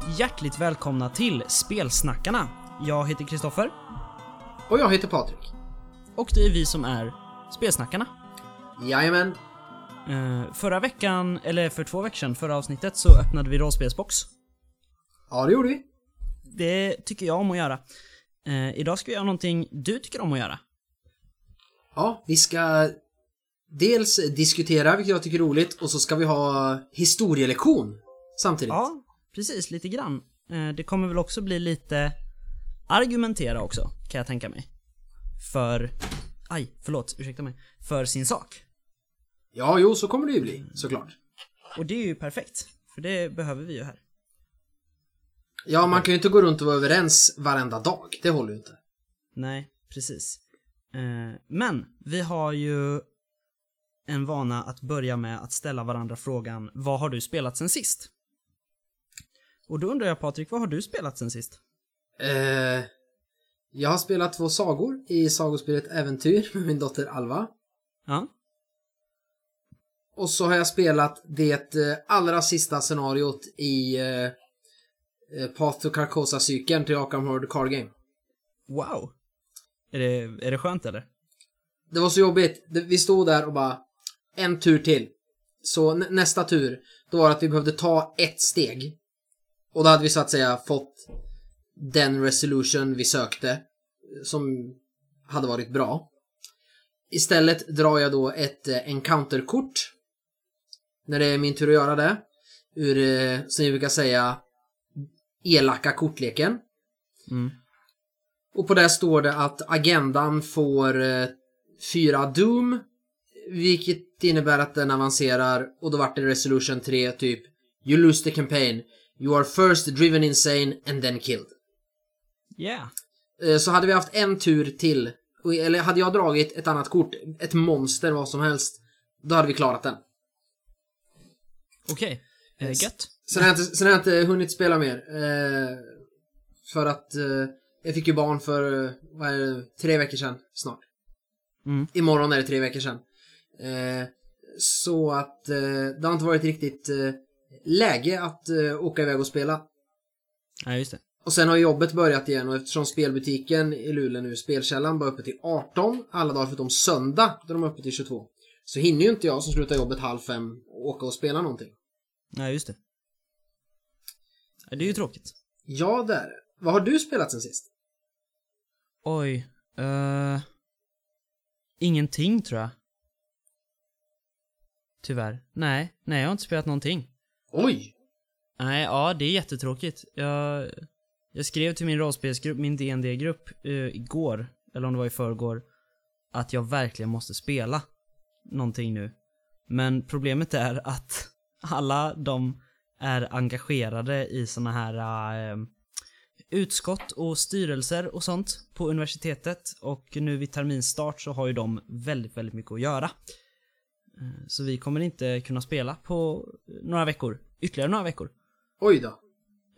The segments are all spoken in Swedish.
Och hjärtligt välkomna till Spelsnackarna. Jag heter Kristoffer Och jag heter Patrik. och det är vi som är Spelsnackarna. Jajamän. Eh, förra veckan, eller för två veckor sedan, förra avsnittet, så öppnade vi rollspelsbox. Ja, det gjorde vi. Det tycker jag om att göra. Eh, idag ska vi göra någonting du tycker om att göra. Ja, vi ska dels diskutera, vilket jag tycker är roligt, och så ska vi ha historielektion samtidigt. Ja, precis, lite grann. Eh, det kommer väl också bli lite argumentera också, kan jag tänka mig. För, aj, förlåt, ursäkta mig. För sin sak. Ja, jo, så kommer det ju bli, såklart. Och det är ju perfekt, för det behöver vi ju här. Ja, man kan ju inte gå runt och vara överens varenda dag. Det håller ju inte. Nej, precis. Eh, men vi har ju en vana att börja med att ställa varandra frågan Vad har du spelat sen sist? Och då undrar jag Patrik, vad har du spelat sen sist? Eh, jag har spelat två sagor i sagospelet Äventyr med min dotter Alva. Ja? Och så har jag spelat det eh, allra sista scenariot i eh, eh, Path to Carcosa-cykeln till Arkham Horror Card Game. Wow! Är det, är det skönt eller? Det var så jobbigt. Vi stod där och bara en tur till. Så nä- nästa tur, då var det att vi behövde ta ett steg. Och då hade vi så att säga fått den resolution vi sökte, som hade varit bra. Istället drar jag då ett eh, encounterkort. När det är min tur att göra det. Ur, eh, som vi brukar säga, elaka kortleken. Mm. Och på det står det att agendan får eh, fyra Doom. Vilket innebär att den avancerar och då vart det Resolution 3 typ You lose the campaign. You are first driven insane and then killed. Yeah! Eh, Så hade vi haft en tur till, eller hade jag dragit ett annat kort, ett monster, vad som helst, då hade vi klarat den. Okej. Eh, gött. Sen har jag inte, sen har jag inte hunnit spela mer. Eh, för att jag fick ju barn för, vad är det, tre veckor sedan snart. Mm. Imorgon är det tre veckor sedan. Så att det har inte varit riktigt läge att eh, åka iväg och spela. Ja, just det. Och sen har jobbet börjat igen och eftersom spelbutiken i Luleå nu, Spelkällan, var uppe till 18 alla dagar förutom söndag, där de är uppe till 22. Så hinner ju inte jag som slutar jobbet halv fem åka och spela någonting. Ja, just det. Ja, det är ju tråkigt. Ja, det är det. Vad har du spelat sen sist? Oj. Uh, ingenting tror jag. Tyvärr. Nej, nej jag har inte spelat någonting. Oj! Nej, ja det är jättetråkigt. Jag, jag skrev till min rollspelsgrupp, min DND-grupp, uh, eh, igår, eller om det var i förrgår, att jag verkligen måste spela någonting nu. Men problemet är att alla de är engagerade i såna här uh, utskott och styrelser och sånt på universitetet och nu vid terminstart så har ju de väldigt, väldigt mycket att göra. Eh, Så vi kommer inte kunna spela på några veckor, ytterligare några veckor. Oj då.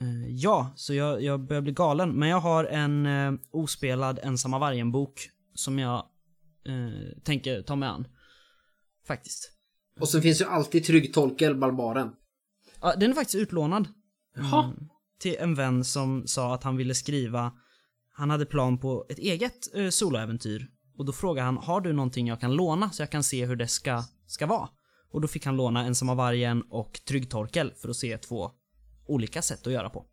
Eh, ja, så jag, jag börjar bli galen. Men jag har en eh, ospelad Ensamma Vargen-bok som jag eh, tänker ta mig an. Faktiskt. Och sen finns ju alltid Tryggtolkel, Barbaren. Ja, den är faktiskt utlånad. Jaha. Mm, till en vän som sa att han ville skriva, han hade plan på ett eget eh, soloäventyr. Och då frågade han, har du någonting jag kan låna så jag kan se hur det ska, ska vara? Och då fick han låna Ensamma Vargen och Tryggtorkel för att se två olika sätt att göra på.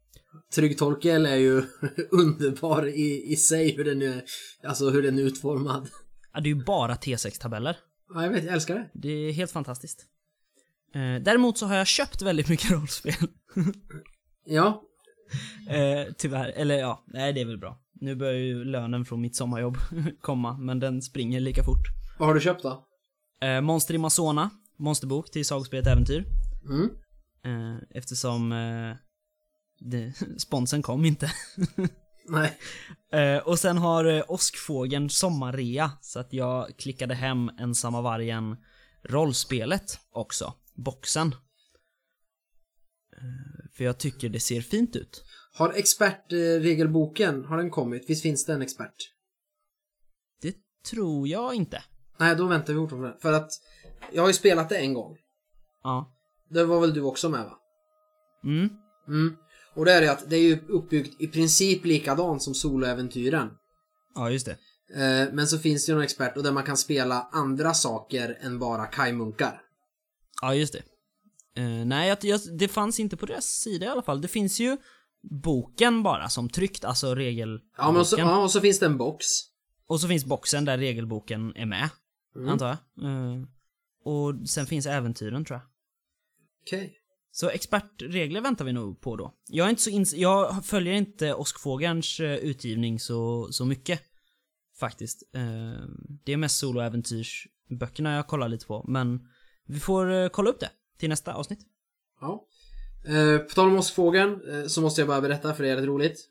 Tryggtorkel är ju underbar i, i sig hur den är, alltså hur den är utformad. Ja, det är ju bara T6-tabeller. Ja, jag vet, jag älskar det. Det är helt fantastiskt. Eh, däremot så har jag köpt väldigt mycket rollspel. Ja, eh, tyvärr. Eller ja, nej det är väl bra. Nu börjar ju lönen från mitt sommarjobb komma, men den springer lika fort. vad har du köpt då? Eh, Monster i Masona, monsterbok till Sagospelet Äventyr. Mm. Eh, eftersom eh, det, sponsen kom inte. Nej. Eh, och sen har eh, Åskfågeln sommarrea, så att jag klickade hem Ensamma Vargen rollspelet också. Boxen. Eh, för jag tycker det ser fint ut. Har expertregelboken, har den kommit? Visst finns det en expert? Det tror jag inte. Nej, då väntar vi fortfarande. För att jag har ju spelat det en gång. Ja. Det var väl du också med va? Mm. Mm. Och det är det att det är ju uppbyggt i princip likadant som soloäventyren. Ja, just det. Eh, Men så finns det ju någon expert och där man kan spela andra saker än bara kajmunkar. Ja, just det. Eh, nej, jag, det fanns inte på deras sida i alla fall. Det finns ju boken bara som tryckt, alltså regelboken. Ja, men och så, ja, och så finns det en box. Och så finns boxen där regelboken är med, Mm. antar jag. Eh, och sen finns äventyren tror jag. Okej. Så expertregler väntar vi nog på då. Jag är inte så ins- jag följer inte Åskfågelns eh, utgivning så, så mycket. Faktiskt. Eh, det är mest soloäventyrsböckerna jag kollar lite på, men vi får kolla upp det till nästa avsnitt. Ja. På tal om åskfågeln så måste jag bara berätta för det är rätt roligt.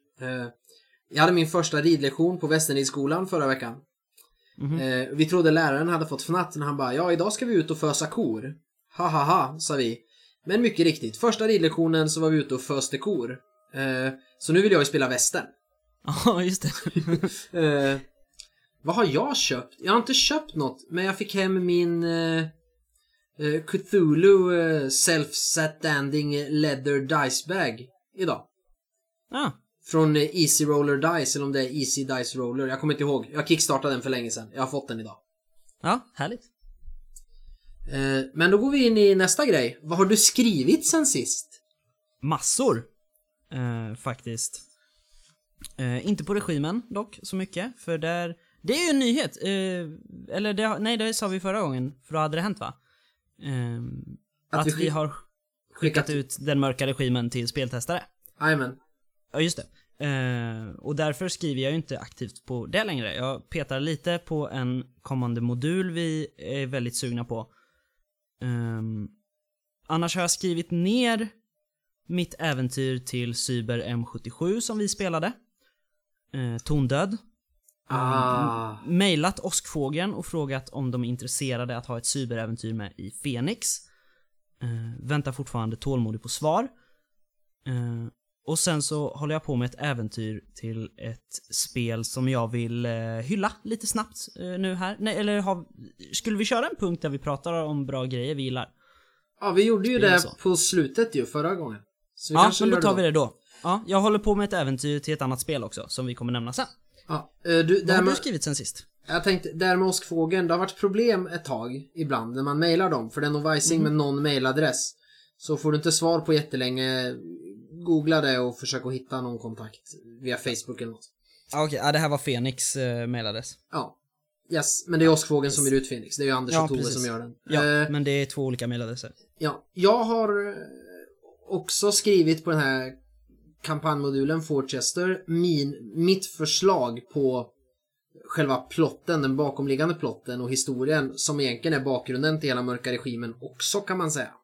Jag hade min första ridlektion på Västernidsskolan förra veckan. Mhm. Eh, vi trodde läraren hade fått fnatt när han bara ja idag ska vi ut och fösa kor. Ha ha ha, sa vi. Men mycket riktigt, första ridlektionen så var vi ute och föste kor. Eh, så nu vill jag ju spela västern. Ja, just det. Eh, vad har jag köpt? Jag har inte köpt något, men jag fick hem min eh, eh, Cthulhu eh, Self-Standing Leather Dice Bag idag. ah, Från eh, Easy Roller Dice, eller om det är Easy Dice Roller. Jag kommer inte ihåg. Jag kickstartade den för länge sedan. Jag har fått den idag. ja, härligt. Eh, men då går vi in i nästa grej. Vad har du skrivit sen sist? Massor. Eh, faktiskt. Eh, inte på regimen dock, så mycket. För där... Det är ju en nyhet. Eh, eller det, nej, det sa vi förra gången. För då hade det hänt va? Eh, Att att, vi vi, har skickat ut den mörka regimen till speltestare. Jajamän. Ja, just det. Eh, och därför skriver jag ju inte aktivt på det längre. Jag petar lite på en kommande modul vi är väldigt sugna på. Ehm, annars har jag skrivit ner mitt äventyr till Cyber M77 som vi spelade. Eh, tondöd. Ah. Mailat Åskfågeln och frågat om de är intresserade att ha ett cyberäventyr med i Phoenix. Eh, väntar fortfarande tålmodigt på svar. Och sen så håller jag på med ett äventyr till ett spel som jag vill eh, hylla lite snabbt eh, nu här. Nej, eller har, skulle vi köra en punkt där vi pratar om bra grejer vi gillar? Ja, vi gjorde ju det på slutet ju, förra gången. Så Ja, men då tar vi det då. Ja, jag håller på med ett äventyr till ett annat spel också, som vi kommer nämna sen. Ja, eh, du, Vad där har du med, skrivit sen sist? jag tänkte, där med åskfågeln, det har varit problem ett tag ibland när man mailar dem, för det är någon vajsing Mhm. med någon mailadress. Så får du inte svar på jättelänge, googla det och försök att hitta någon kontakt via Facebook eller något. Ah, Okej, ja, det här var Phoenix eh, mailadress. Ja. Yes, men det är åskfågeln som ger ut Phoenix. Det är ju Anders Ja, och Tove precis. som gör den. Ja, Eh, men det är två olika mailadresser. Ja, jag har eh, också skrivit på den här kampanjmodulen Forchester min, mitt förslag på själva plotten, den bakomliggande plotten och historien som egentligen är bakgrunden till hela mörka regimen också kan man säga.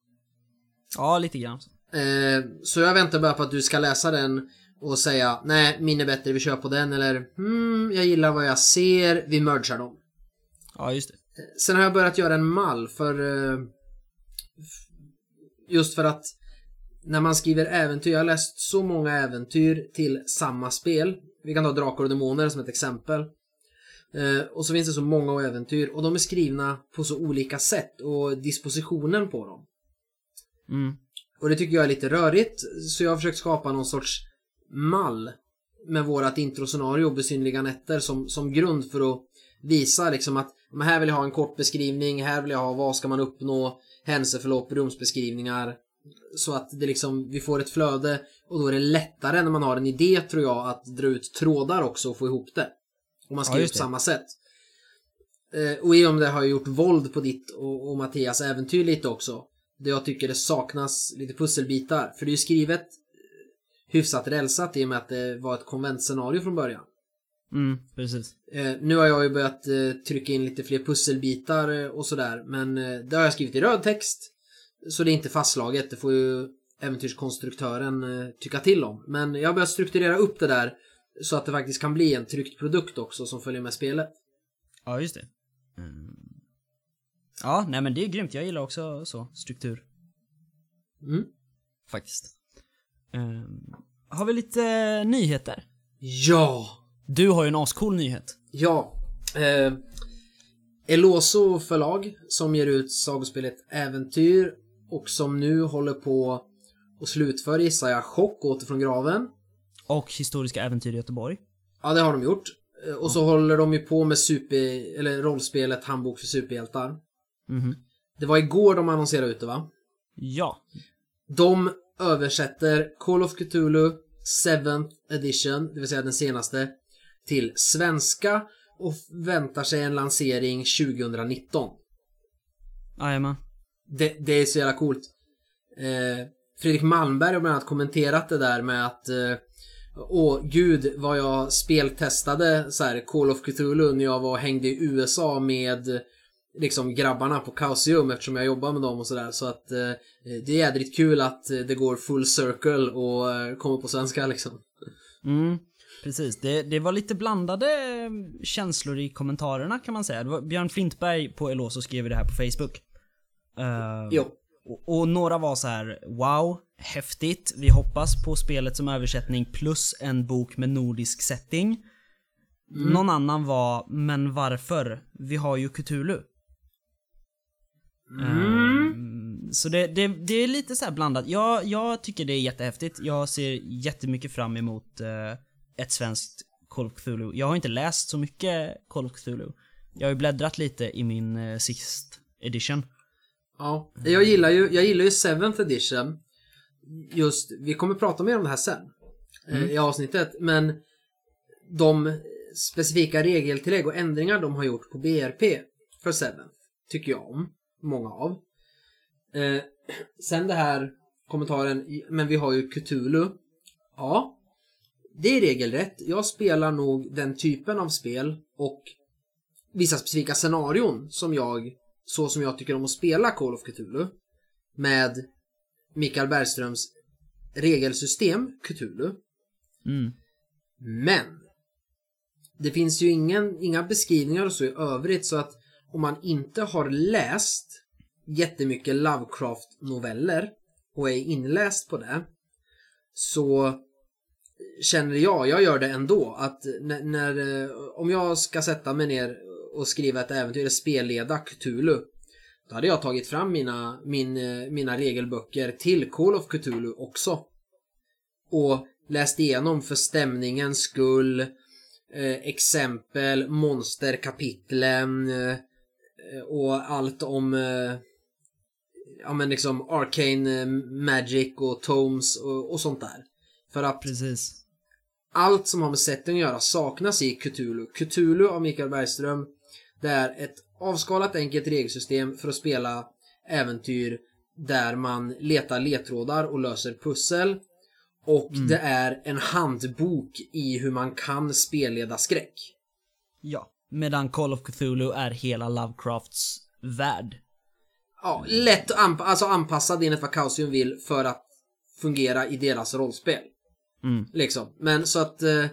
Ja, lite grann. Eh, så jag väntar bara på att du ska läsa den och säga nej, min är bättre, vi kör på den eller hmm, jag gillar vad jag ser, vi mergar dem. Ja, just det. Sen har jag börjat göra en mall för eh, just för att när man skriver äventyr, jag har läst så många äventyr till samma spel. Vi kan ta Drakar och Demoner som ett exempel. Eh, och så finns det så många äventyr och de är skrivna på så olika sätt och dispositionen på dem. Mm. Och det tycker jag är lite rörigt, så jag har försökt skapa någon sorts mall med vårat introscenario, Besynliga nätter, som, som grund för att visa liksom att men här vill jag ha en kort beskrivning, här vill jag ha vad ska man uppnå, händelseförlopp, rumsbeskrivningar. Så att det liksom, vi får ett flöde och då är det lättare när man har en idé tror jag att dra ut trådar också och få ihop det. Om man skriver just på samma sätt. Eh, och i och med det har jag gjort våld på ditt och, och Mattias äventyr lite också. Där jag tycker det saknas lite pusselbitar. För det är ju skrivet eh, hyfsat rälsat i och med att det var ett konventscenario från början. Mm, precis. Eh, nu har jag ju börjat eh, trycka in lite fler pusselbitar eh, och sådär. Men det har jag skrivit i röd text. Så det är inte fastslaget. Det får ju äventyrskonstruktören tycka till om. Men jag har börjat strukturera upp det där. Så att det faktiskt kan bli en tryckt produkt också som följer med spelet. Ja, just det. Mm. Ja, nej men det är grymt. Jag gillar också så, struktur. Mm. Faktiskt. Ehm, har vi lite nyheter? Ja! Du har ju en ascool nyhet. Ja. Eh, Eloso förlag som ger ut sagospelet Äventyr och som nu håller på Och slutför gissar jag Chock åter från graven. Och Historiska äventyr i Göteborg. Ja, det har de gjort. Eh, Och så håller de ju på med super, eller rollspelet Handbok för superhjältar. Mhm. Det var igår de annonserade ut det va? Ja. De översätter Call of Cthulhu 7th edition, det vill säga den senaste, till svenska och väntar sig en lansering 2019. Jajamän. Det, det är så jävla coolt. Eh, Fredrik Malmberg har bland annat kommenterat det där med att eh, Åh gud vad jag speltestade så här, Call of Cthulhu när jag var och hängde i USA med liksom grabbarna på Chaosium eftersom jag jobbar med dem och sådär. Så att eh, det är jädrigt kul att eh, det går full circle och eh, kommer på svenska liksom. Mm, precis. Det, det var lite blandade eh, känslor i kommentarerna kan man säga. Det var Björn Flintberg på Eloso skrev det här på Facebook. Eh, Jo. och, och några var så här: wow, häftigt. Vi hoppas på spelet som översättning plus en bok med nordisk setting. Någon annan var, men varför? Vi har ju Cthulhu. Ehm, så det, det, det är lite så här blandat. Jag, jag tycker det är jättehäftigt. Jag ser jättemycket fram emot eh, ett svenskt Call of Cthulhu. Jag har inte läst så mycket Call of Cthulhu. Jag har ju bläddrat lite i min eh, sist edition. Ja, jag gillar ju, jag gillar ju 7th edition. Just, vi kommer prata mer om det här sen. eh, I avsnittet, men de specifika regeltillägg och ändringar de har gjort på BRP för 7 tycker jag om. Många av. Eh, sen det här kommentaren, men vi har ju Cthulhu. Ja, det är regelrätt. Jag spelar nog den typen av spel och vissa specifika scenarion som jag, så som jag tycker om att spela Call of Cthulhu. Med Mikael Bergströms regelsystem Cthulhu. Mm. Men det finns ju ingen, inga beskrivningar och så i övrigt så att om man inte har läst jättemycket Lovecraft-noveller och är inläst på det så känner jag, jag gör det ändå, att när, när eh, om jag ska sätta mig ner och skriva ett äventyr, spelleda Cthulhu då hade jag tagit fram mina, min, eh, mina regelböcker till Call of Cthulhu också. Och läst igenom för stämningens skull, eh, exempel, monsterkapitlen eh, och allt om eh, ja men liksom arcane eh, magic och tomes och, och sånt där. För att Precis. allt som har med setting att göra saknas i Cthulhu. Cthulhu av Mikael Bergström det är ett avskalat enkelt regelsystem för att spela äventyr där man letar ledtrådar och löser pussel. Och det är en handbok i hur man kan spelleda skräck. Ja. Medan Call of Cthulhu är hela Lovecrafts värld. Ja, lätt anp alltså anpassad enligt vad Chaosium vill för att fungera i deras rollspel. Mm. Liksom. Men så att eh,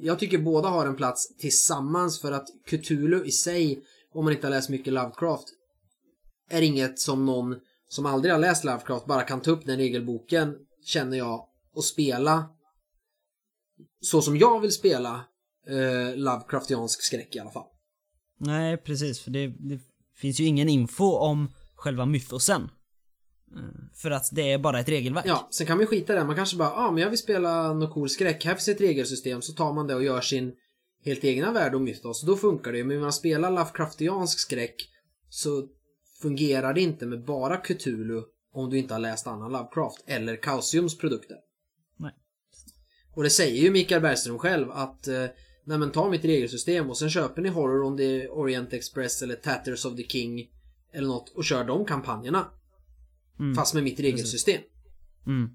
jag tycker båda har en plats tillsammans för att Cthulhu i sig, om man inte har läst mycket Lovecraft, är inget som någon som aldrig har läst Lovecraft bara kan ta upp den regelboken, känner jag, och spela så som jag vill spela eh, Lovecraftiansk skräck i alla fall. Nej, precis. För det, det finns ju ingen info om själva mytosen. Eh, För att det är bara ett regelverk. Ja, sen kan man ju skita i det. Man kanske bara, ja ah, men jag vill spela någon cool skräck. Här finns ett regelsystem. Så tar man det och gör sin helt egna värld och mytos. Då funkar det ju. Men när man spelar Lovecraftiansk skräck så fungerar det inte med bara Cthulhu om du inte har läst annan Lovecraft eller Chaosiums produkter. Nej. Och det säger ju Mikael Bergström själv att eh, Nej men ta mitt regelsystem och sen köper ni Horror on the Orient Express eller Tatters of the King eller något och kör de kampanjerna. Mm. Fast med mitt regelsystem. Mm.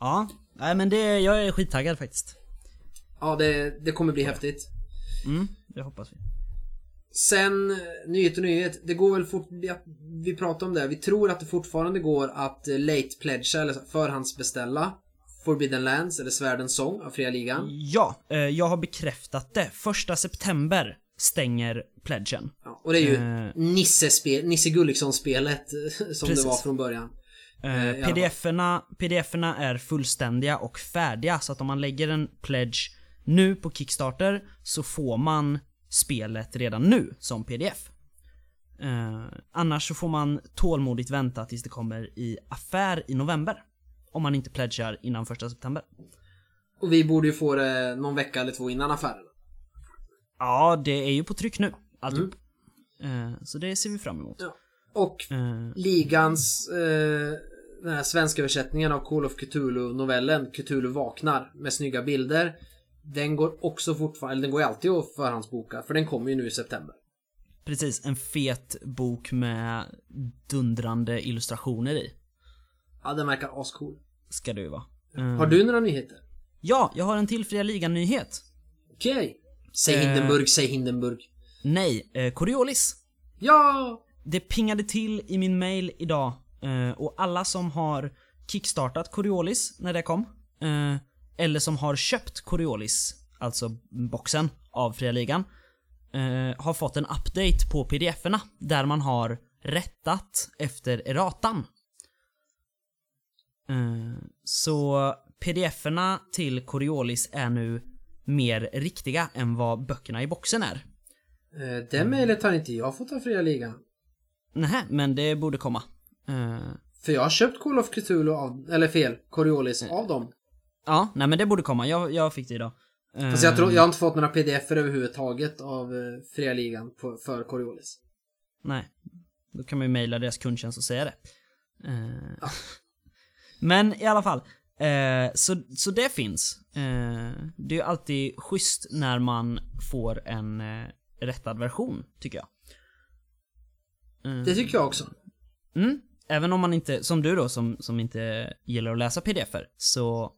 Ja, nej men det, jag är skittaggad faktiskt. Ja, det, det kommer bli häftigt. Mm, det hoppas vi. Sen, eh, nyhet och nyhet. Det går väl fort... Vi, pratar om det. Vi tror att det fortfarande går att eh, late pledgea eller förhandsbeställa Forbidden Lands eller Svärdens sång av Fria Ligan. Ja, eh, jag har bekräftat det. Första september stänger pledgen. Ja, och det är ju Eh. Nisse-spel, Nisse Gulliksson-spelet eh, som Precis. det var från början. Fall. PDF-erna, PDF-erna är fullständiga och färdiga så att om man lägger en pledge nu på Kickstarter så får man spelet redan nu som PDF. Eh, annars så får man tålmodigt vänta tills det kommer i affär i november. Om man inte pledgar innan första september. Och vi borde ju få det någon vecka eller två innan affären. Ja, det är ju på tryck nu. Alltihop. Eh, så det ser vi fram emot. Ja. Och Eh, ligans eh, den här svenska översättningen av Call of Cthulhu-novellen Cthulhu vaknar med snygga bilder. Den går också fortfarande, eller den går ju alltid att förhandsboka för den kommer ju nu i september. precis, en fet bok med dundrande illustrationer i. Ja, den verkar ascool. Ska ju vara. Eh, Har du några nyheter? Ja, jag har en till Fria Ligan-nyhet. Okej. Säg Eh. Hindenburg, säg Hindenburg. Nej, eh, Coriolis. Ja! Det pingade till i min mail idag eh, och alla som har kickstartat Coriolis när det kom, eh, eller som har köpt Coriolis, alltså boxen av Fria Ligan, eh, har fått en update på pdf-erna där man har rättat efter erratan. Eh, så pdf-erna till Coriolis är nu mer riktiga än vad böckerna i boxen är. Eh, Det mejlet har inte jag fått av Fria Ligan. Nej, men det borde komma. Eh, För jag har köpt Call of Cthulhu av, eller fel, Coriolis av dem. Ja, nej men det borde komma. Jag, jag fick det idag. Fast jag, tror, jag har inte fått några pdf-er överhuvudtaget av eh, Fria Ligan på, för Coriolis. Nej. Då kan man ju mejla deras kundtjänst och säga det. Eh, Men i alla fall. Eh, så, så det finns. Eh, det är ju alltid schysst när man får en eh, rättad version, tycker jag. Eh, Det tycker jag också. Mm. Även om man inte, som du då, som, som inte gillar att läsa pdf-er, så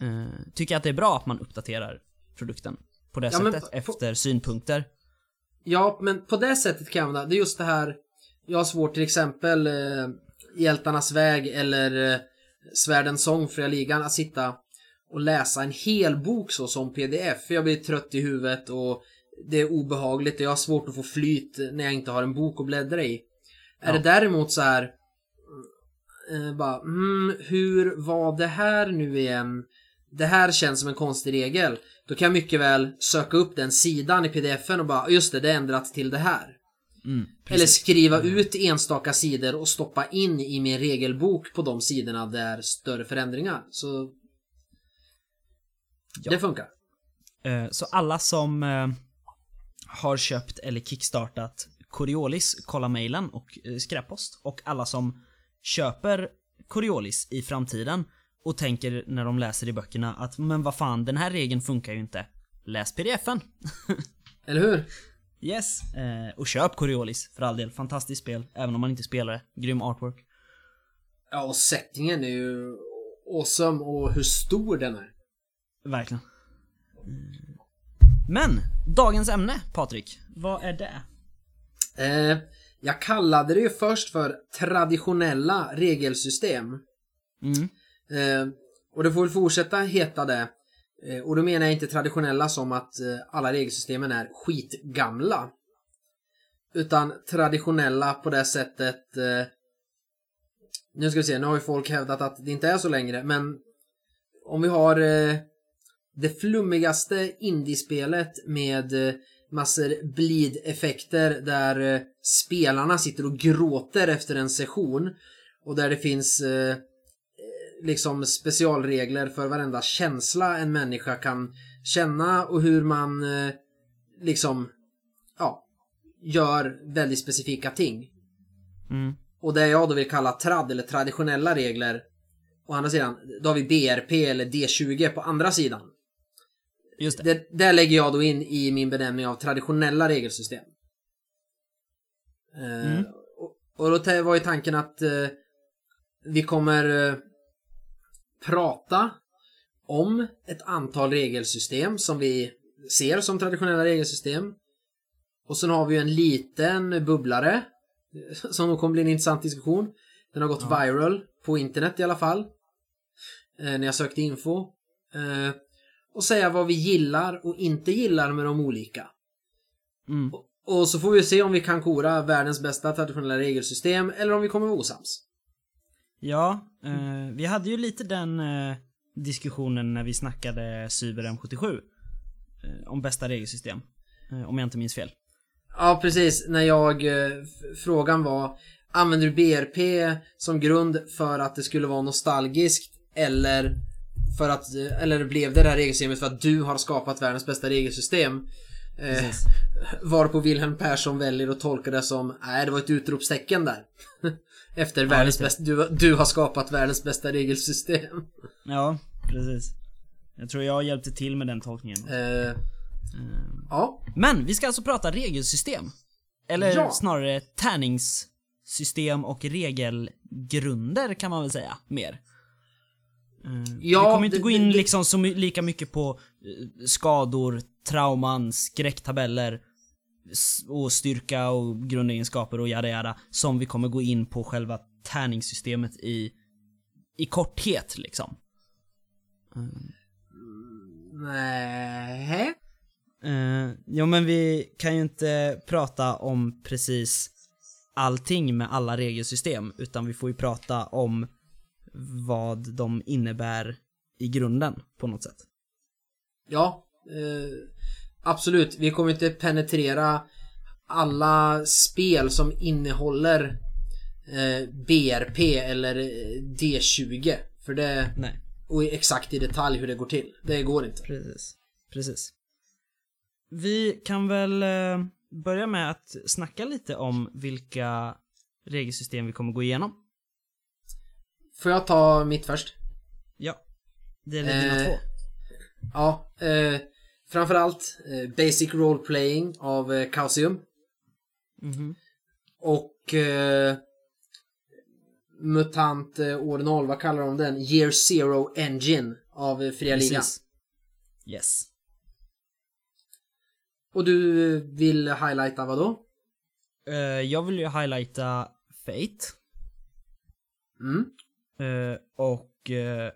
eh, tycker jag att det är bra att man uppdaterar produkten på det Ja, sättet, på- efter synpunkter. Ja, men på det sättet kan jag använda. Det är just det här. Jag har svårt till exempel eh, Hjältarnas väg eller eh, Svärdens sång Fria Ligan att sitta och läsa en hel bok så som pdf. För jag blir trött i huvudet och det är obehagligt och jag har svårt att få flyt när jag inte har en bok att bläddra i. Är Ja. det däremot så här eh, bara, mm, hur var det här nu igen? Det här känns som en konstig regel. Då kan jag mycket väl söka upp den sidan i pdf-en och bara, just det, det är ändrat till det här. Mm, Eller skriva ut enstaka sidor och stoppa in i min regelbok på de sidorna där större förändringar. Så... Ja. Det funkar. Eh, Så alla som eh, har köpt eller kickstartat Coriolis, kolla mailen och eh, skräppost. Och alla som köper Coriolis i framtiden och tänker när de läser i böckerna att men vad fan, den här regeln funkar ju inte. Läs pdf-en. Eller hur? Yes. Eh, och köp Coriolis för all del. Fantastiskt spel, även om man inte spelar det. Grym artwork. Ja, och settingen är ju awesome och hur stor den är. Verkligen. Mm. Men, dagens ämne, Patrik. Vad är det? Eh, jag kallade det ju först för traditionella regelsystem. Mm. Eh, och det får väl fortsätta heta det. Eh, och då menar jag inte traditionella som att eh, alla regelsystemen är skitgamla. Utan traditionella på det sättet... Eh, nu ska vi se, nu har ju folk hävdat att det inte är så längre, men om vi har det flummigaste indiespelet med massor bleed-effekter där spelarna sitter och gråter efter en session och där det finns eh, liksom specialregler för varenda känsla en människa kan känna och hur man eh, liksom ja, gör väldigt specifika ting. Mm. Och det jag då vill kalla trad eller traditionella regler å andra sidan, då har vi BRP eller D20 på andra sidan. Just det. Det, där lägger jag då in i min benämning av traditionella regelsystem. Eh, Mm. och, och då var ju tanken att eh, vi kommer eh, prata om ett antal regelsystem som vi ser som traditionella regelsystem. Och sen har vi ju en liten bubblare som nog kommer bli en intressant diskussion. Den har gått Ja. viral på internet i alla fall. Eh, när jag sökte info. Eh, och säga vad vi gillar och inte gillar med de olika. Mm. Och så får vi se om vi kan kora världens bästa traditionella regelsystem eller om vi kommer vara osams. Ja, eh, vi hade ju lite den eh, diskussionen när vi snackade Cyber M77. Eh, om bästa regelsystem. Eh, om jag inte minns fel. Ja, precis. När jag... eh, Frågan var, använder du BRP som grund för att det skulle vara nostalgiskt eller för att, eh, eller blev det det här regelsystemet för att du har skapat världens bästa regelsystem? Eh, varpå Wilhelm Persson väljer att tolka det som, nej det var ett utropstecken där. Efter världens lite. bästa, du, du har skapat världens bästa regelsystem. Ja, precis. Jag tror jag hjälpte till med den tolkningen. Eh, ja, Men vi ska alltså prata regelsystem. Eller Ja. snarare tärningssystem och regelgrunder kan man väl säga mer. Eh, Ja, vi kommer inte det- gå in liksom så lika mycket på eh, skador, trauman, skräcktabeller och styrka och grundegenskaper och jada jada som vi kommer gå in på själva tärningssystemet i i korthet liksom. nej. Uh, ja men vi kan ju inte prata om precis allting med alla regelsystem utan vi får ju prata om vad de innebär i grunden på något sätt. Ja, eh, absolut. Vi kommer inte penetrera alla spel som innehåller eh, BRP eller eh, D20. För det, Nej, och exakt i detalj hur det går till. Det går inte. precis. Precis. Vi kan väl eh, börja med att snacka lite om vilka regelsystem vi kommer gå igenom. Får jag ta mitt först? Ja. Det är dina Eh, två. Ja, eh, framförallt eh, Basic Role Playing av eh. Mhm. Och eh, MUTANT eh, år 0, vad kallar de den? Year Zero Engine av eh, Fria Ligan. Yes. Och du vill highlighta vad då? Eh, jag vill ju highlighta Fate. Mm. Eh, och eh,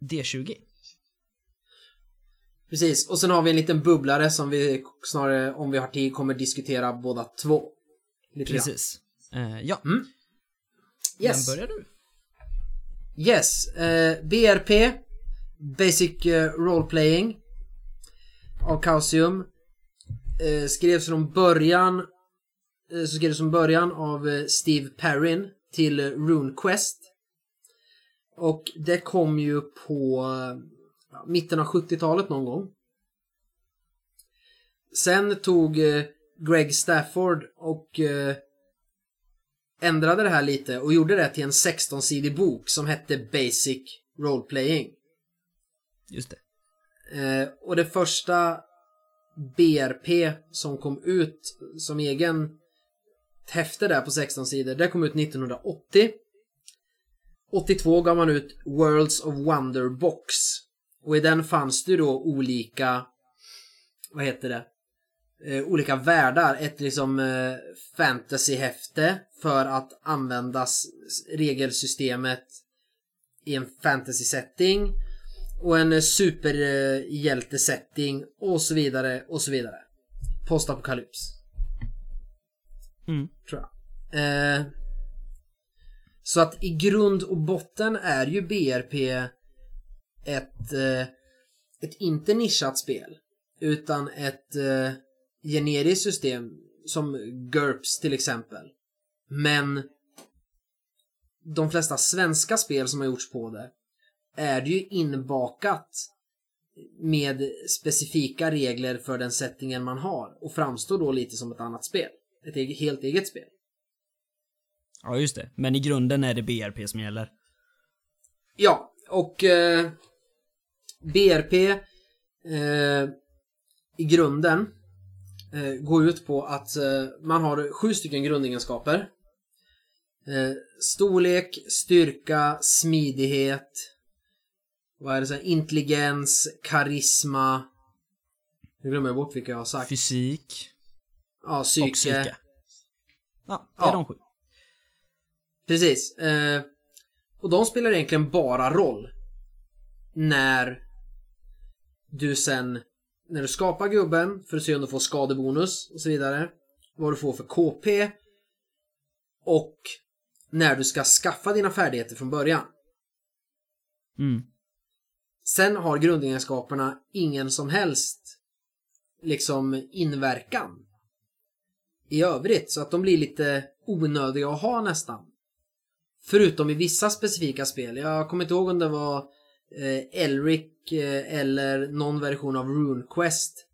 D20. Precis, och sen har vi en liten bubblare som vi snarare, om vi har tid, kommer diskutera båda två. Lite. Precis. Eh, ja, Yes. men börjar du? Yes. Eh, BRP. Basic eh, Role Playing. Av Chaosium. Eh, skrevs från början eh, så skrevs från början av Steve Perrin till RuneQuest. Och det kom ju på mitten av 70-talet någon gång. Sen tog eh, Greg Stafford och eh, ändrade det här lite och gjorde det till en 16-sidig bok som hette Basic Role Playing. Just det. Eh, och det första BRP som kom ut som egen häfte där på 16 sidor, det kom ut 1980. 82 gav man ut Worlds of Wonder Box. Och i den fanns det då olika, vad heter det? Eh, olika världar. Ett liksom eh, fantasyhäfte för att användas regelsystemet i en fantasy-setting. Och en eh, superhjälte-setting och så vidare och så vidare. Postapokalyps. Mm. Tror jag. Eh, så att i grund och botten är ju BRP ett, eh, ett inte nischat spel. Utan ett eh, generiskt system som GURPS till exempel. Men de flesta svenska spel som har gjorts på det är det ju inbakat med specifika regler för den settingen man har och framstår då lite som ett annat spel. Ett eget, helt eget spel. Ja, just det. Men i grunden är det BRP som gäller. Ja, och eh, BRP eh, i grunden eh, går ut på att eh, man har sju stycken grundegenskaper. Eh, storlek, styrka, smidighet, vad är det här, intelligens, karisma. Nu glömmer jag bort vilka jag har sagt. Fysik Ja, och psyke. psyke. Ja, det är Ja. de sju. Precis. Eh, och de spelar egentligen bara roll när du sen, när du skapar gubben för att se om du får skadebonus och så vidare. Vad du får för KP. Och när du ska skaffa dina färdigheter från början. Mm. Sen har grundegenskaperna ingen som helst liksom inverkan i övrigt så att de blir lite onödiga att ha nästan. Förutom i vissa specifika spel. Jag kommer inte ihåg om det var Elric eh, eller någon version av RuneQuest.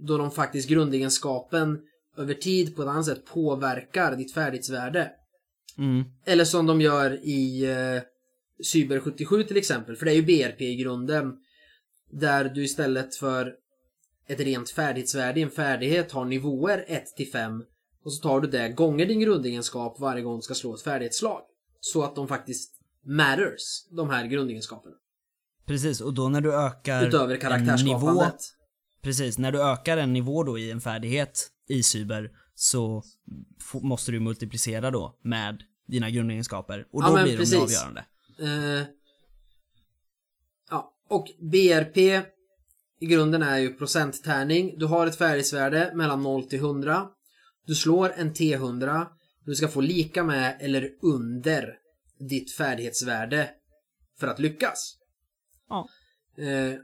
Då de faktiskt grundegenskapen över tid på ett annat sätt påverkar ditt färdighetsvärde. Mm. Eller som de gör i eh, Cyber 77 till exempel. För det är ju BRP i grunden. Där du istället för ett rent färdighetsvärde i en färdighet har nivåer 1 till 5. Och så tar du det gånger din grundegenskap varje gång du ska slå ett färdighetsslag. Så att de faktiskt matters, de här grundegenskaperna. Precis, och då när du ökar Utöver en nivå, karaktärsskapandet. Precis, när du ökar en nivå då i en färdighet i cyber så måste du multiplicera då med dina grundegenskaper och Ja, då men blir de precis. det avgörande. Eh, ja, och BRP i grunden är ju procenttärning. Du har ett färdighetsvärde mellan 0 till 100. Du slår en T100. Du ska få lika med eller under ditt färdighetsvärde för att lyckas. Ja. Eh,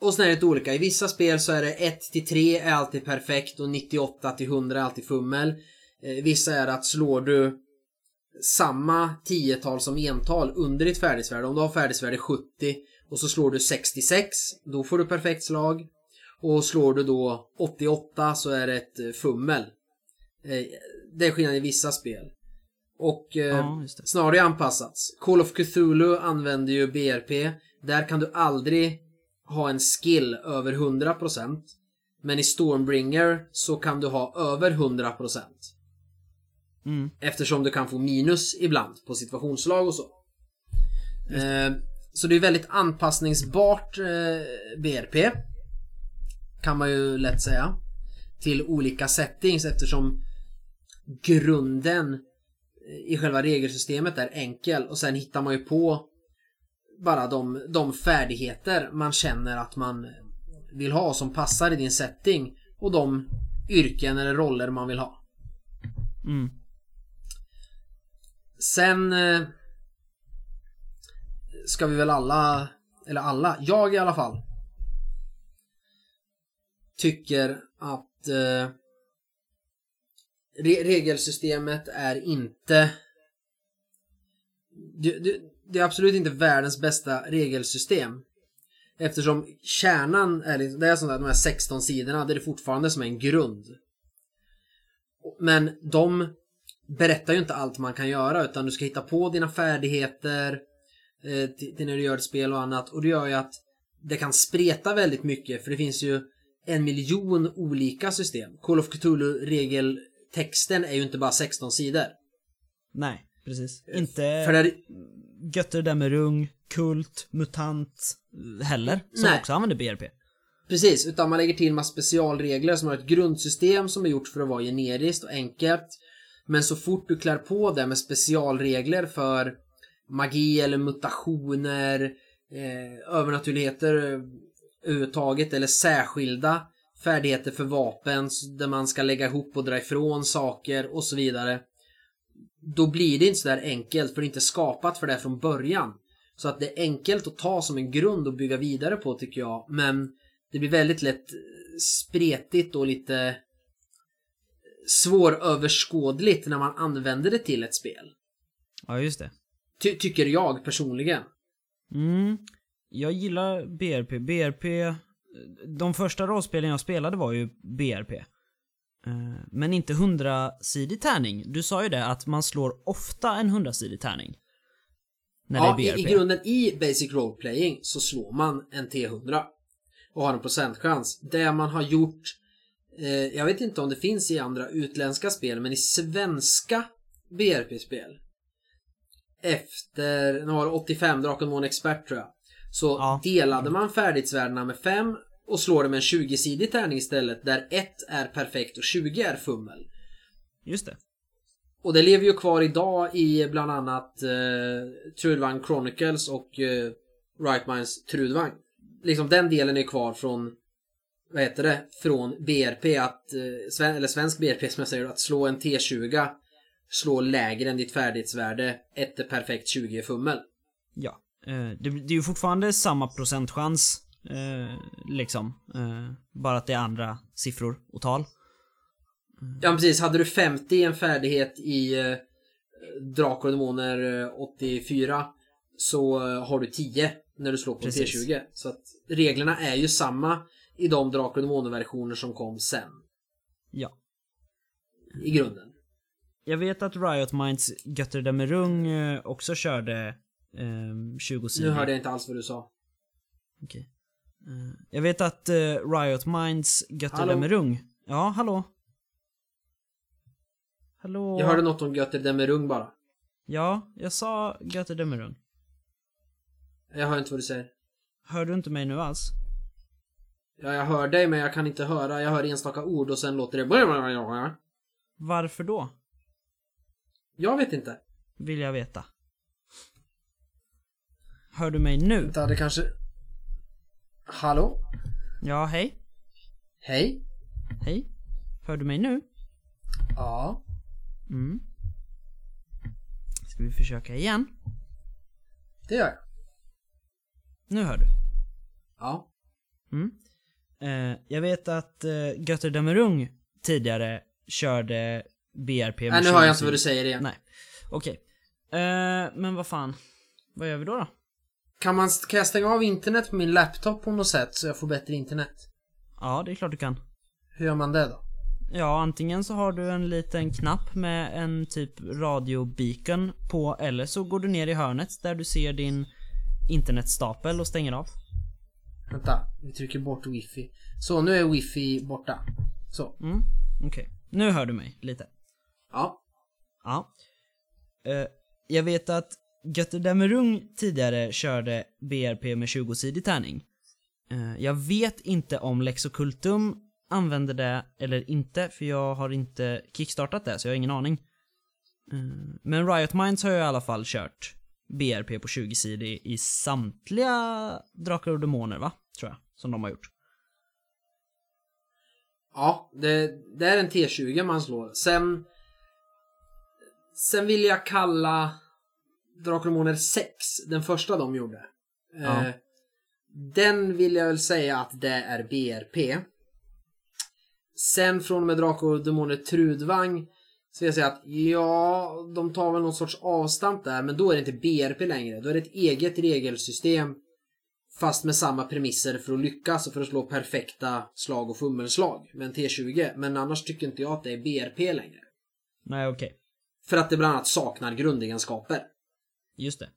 och sen är det lite olika. I vissa spel så är det 1 till 3 är alltid perfekt och 98 till 100 är alltid fummel. Eh, vissa är att slår du samma tiotal som ental under ditt färdighetsvärde. Om du har färdighetsvärde 70 och så slår du 66, då får du perfekt slag. Och slår du då 88 så är det ett eh, fummel. Eh, Det är skillnad i vissa spel. Och eh, Ja, snarare anpassats. Call of Cthulhu använder ju BRP. Där kan du aldrig ha en skill över 100%. Men i Stormbringer så kan du ha över 100%. Mm. Eftersom du kan få minus ibland på situationsslag och så. Eh, så det är väldigt anpassningsbart eh, BRP. Kan man ju lätt säga. Till olika settings eftersom grunden eh, i själva regelsystemet är enkel och sen hittar man ju på bara de, de färdigheter man känner att man vill ha som passar i din setting och de yrken eller roller man vill ha. Mm. Sen eh, ska vi väl alla, eller alla, jag i alla fall tycker att eh, re regelsystemet är inte det, det, det är absolut inte världens bästa regelsystem. Eftersom kärnan är, det är sånt där, de här 16 sidorna, det är det fortfarande som är en grund. Men de berättar ju inte allt man kan göra utan du ska hitta på dina färdigheter eh, till, när du gör ett spel och annat och det gör ju att det kan spreta väldigt mycket för det finns ju en miljon olika system. Call of Cthulhu regeltexten är ju inte bara 16 sidor. Nej, precis. Inte För det är, gött det där med rung, kult, mutant eh, heller. Som Nej. också använder BRP. Precis, utan man lägger till massa specialregler som har ett grundsystem som är gjort för att vara generiskt och enkelt. Men så fort du klär på det med specialregler för magi eller mutationer, eh, övernaturligheter eh, överhuvudtaget eller särskilda färdigheter för vapen där man ska lägga ihop och dra ifrån saker och så vidare. Då blir det inte så där enkelt för det är inte skapat för det från början. Så att det är enkelt att ta som en grund och bygga vidare på tycker jag. Men det blir väldigt lätt spretigt och lite svåröverskådligt när man använder det till ett spel. Ja, just det. Ty tycker jag personligen. Mm. Jag gillar BRP. BRP... De första rollspelen jag spelade var ju BRP. Eh, Men inte 100-sidig tärning. Du sa ju det att man slår ofta en 100-sidig tärning. När ja, det i, är i BRP. grunden i Basic Role Playing så slår man en T100. Och har en procentchans. Det man har gjort eh, jag vet inte om det finns i andra utländska spel, men i svenska BRP-spel efter, nu var det 85, Draken en expert tror jag. Så Ja. delade man färdighetsvärdena med 5 och slår det med en 20-sidig tärning istället där 1 är perfekt och 20 är fummel. Just det. Och det lever ju kvar idag i bland annat eh, Trudvang Chronicles och eh, Right Minds Trudvang. Liksom den delen är kvar från vad heter det? Från BRP att, eh, eller svensk BRP som jag säger, att slå en T20 slå lägre än ditt färdighetsvärde, ett är perfekt, 20 är fummel. Ja. Eh, Det, det är ju fortfarande samma procentchans liksom. Eh, bara att det är andra siffror och tal. Ja precis, hade du 50 i en färdighet i eh, Drakar och Demoner eh, 84 så eh, har du 10 när du slår på Precis. T20. Så att reglerna är ju samma i de Drakar och Demoner-versioner som kom sen. Ja. I grunden. Jag vet att Riot Minds Götterdämmerung eh, också körde eh, 20 Nu sidor. hörde jag inte alls vad du sa. Okej. Eh, jag vet att eh, Riot Minds Götterdämmerung... Ja, hallå? Hallå? Jag hörde något om Götter Demerung bara. Ja, jag sa Götterdämmerung. Jag hör inte vad du säger. Hör du inte mig nu alls? Ja, jag hör dig men jag kan inte höra. Jag hör enstaka ord och sen låter det... Varför då? Jag vet inte. Vill jag veta. Hör du mig nu? Vänta, det kanske... Hallå? Ja, hej? Hej? Hej? Hör du mig nu? Ja. Mm. Ska vi försöka igen? Det gör jag. Nu hör du. Ja. Mm. Eh, jag vet att eh, Götterdämmerung tidigare körde BRP med Nej, nu hör jag 20 inte vad du säger igen. Nej. Okej. Eh, men vad fan. Vad gör vi då då? Kan, man, kan jag stänga av internet på min laptop på något sätt så jag får bättre internet? Ja, det är klart du kan. Hur gör man det då? Ja, antingen så har du en liten knapp med en typ radiobeacon på eller så går du ner i hörnet där du ser din internetstapel och stänger av. Vänta, vi trycker bort wifi. Så, nu är wifi borta. Så. Mm, okej. Nu hör du mig lite. Ja. Ja. Eh, jag vet att Götterdämmerung tidigare körde BRP med 20-sidig tärning. Eh, jag vet inte om Lexocultum använder det eller inte, för jag har inte kickstartat det, så jag har ingen aning. Eh, men Riot Minds har jag i alla fall kört BRP på 20-sidig i samtliga Drakar och Demoner, va? Tror jag, som de har gjort. Ja, det, det är en T20 man slår. Sen... Sen vill jag kalla Drakar och Demoner 6, den första de gjorde. Ja. Eh, den vill jag väl säga att det är BRP. Sen från och med Drakar och Demoner Trudvang så vill jag säga att ja, de tar väl någon sorts avstamp där, men då är det inte BRP längre. Då är det ett eget regelsystem fast med samma premisser för att lyckas och för att slå perfekta slag och fummelslag med en T20. Men annars tycker inte jag att det är BRP längre. Nej, okej. För att det bland annat saknar grundegenskaper. Just det.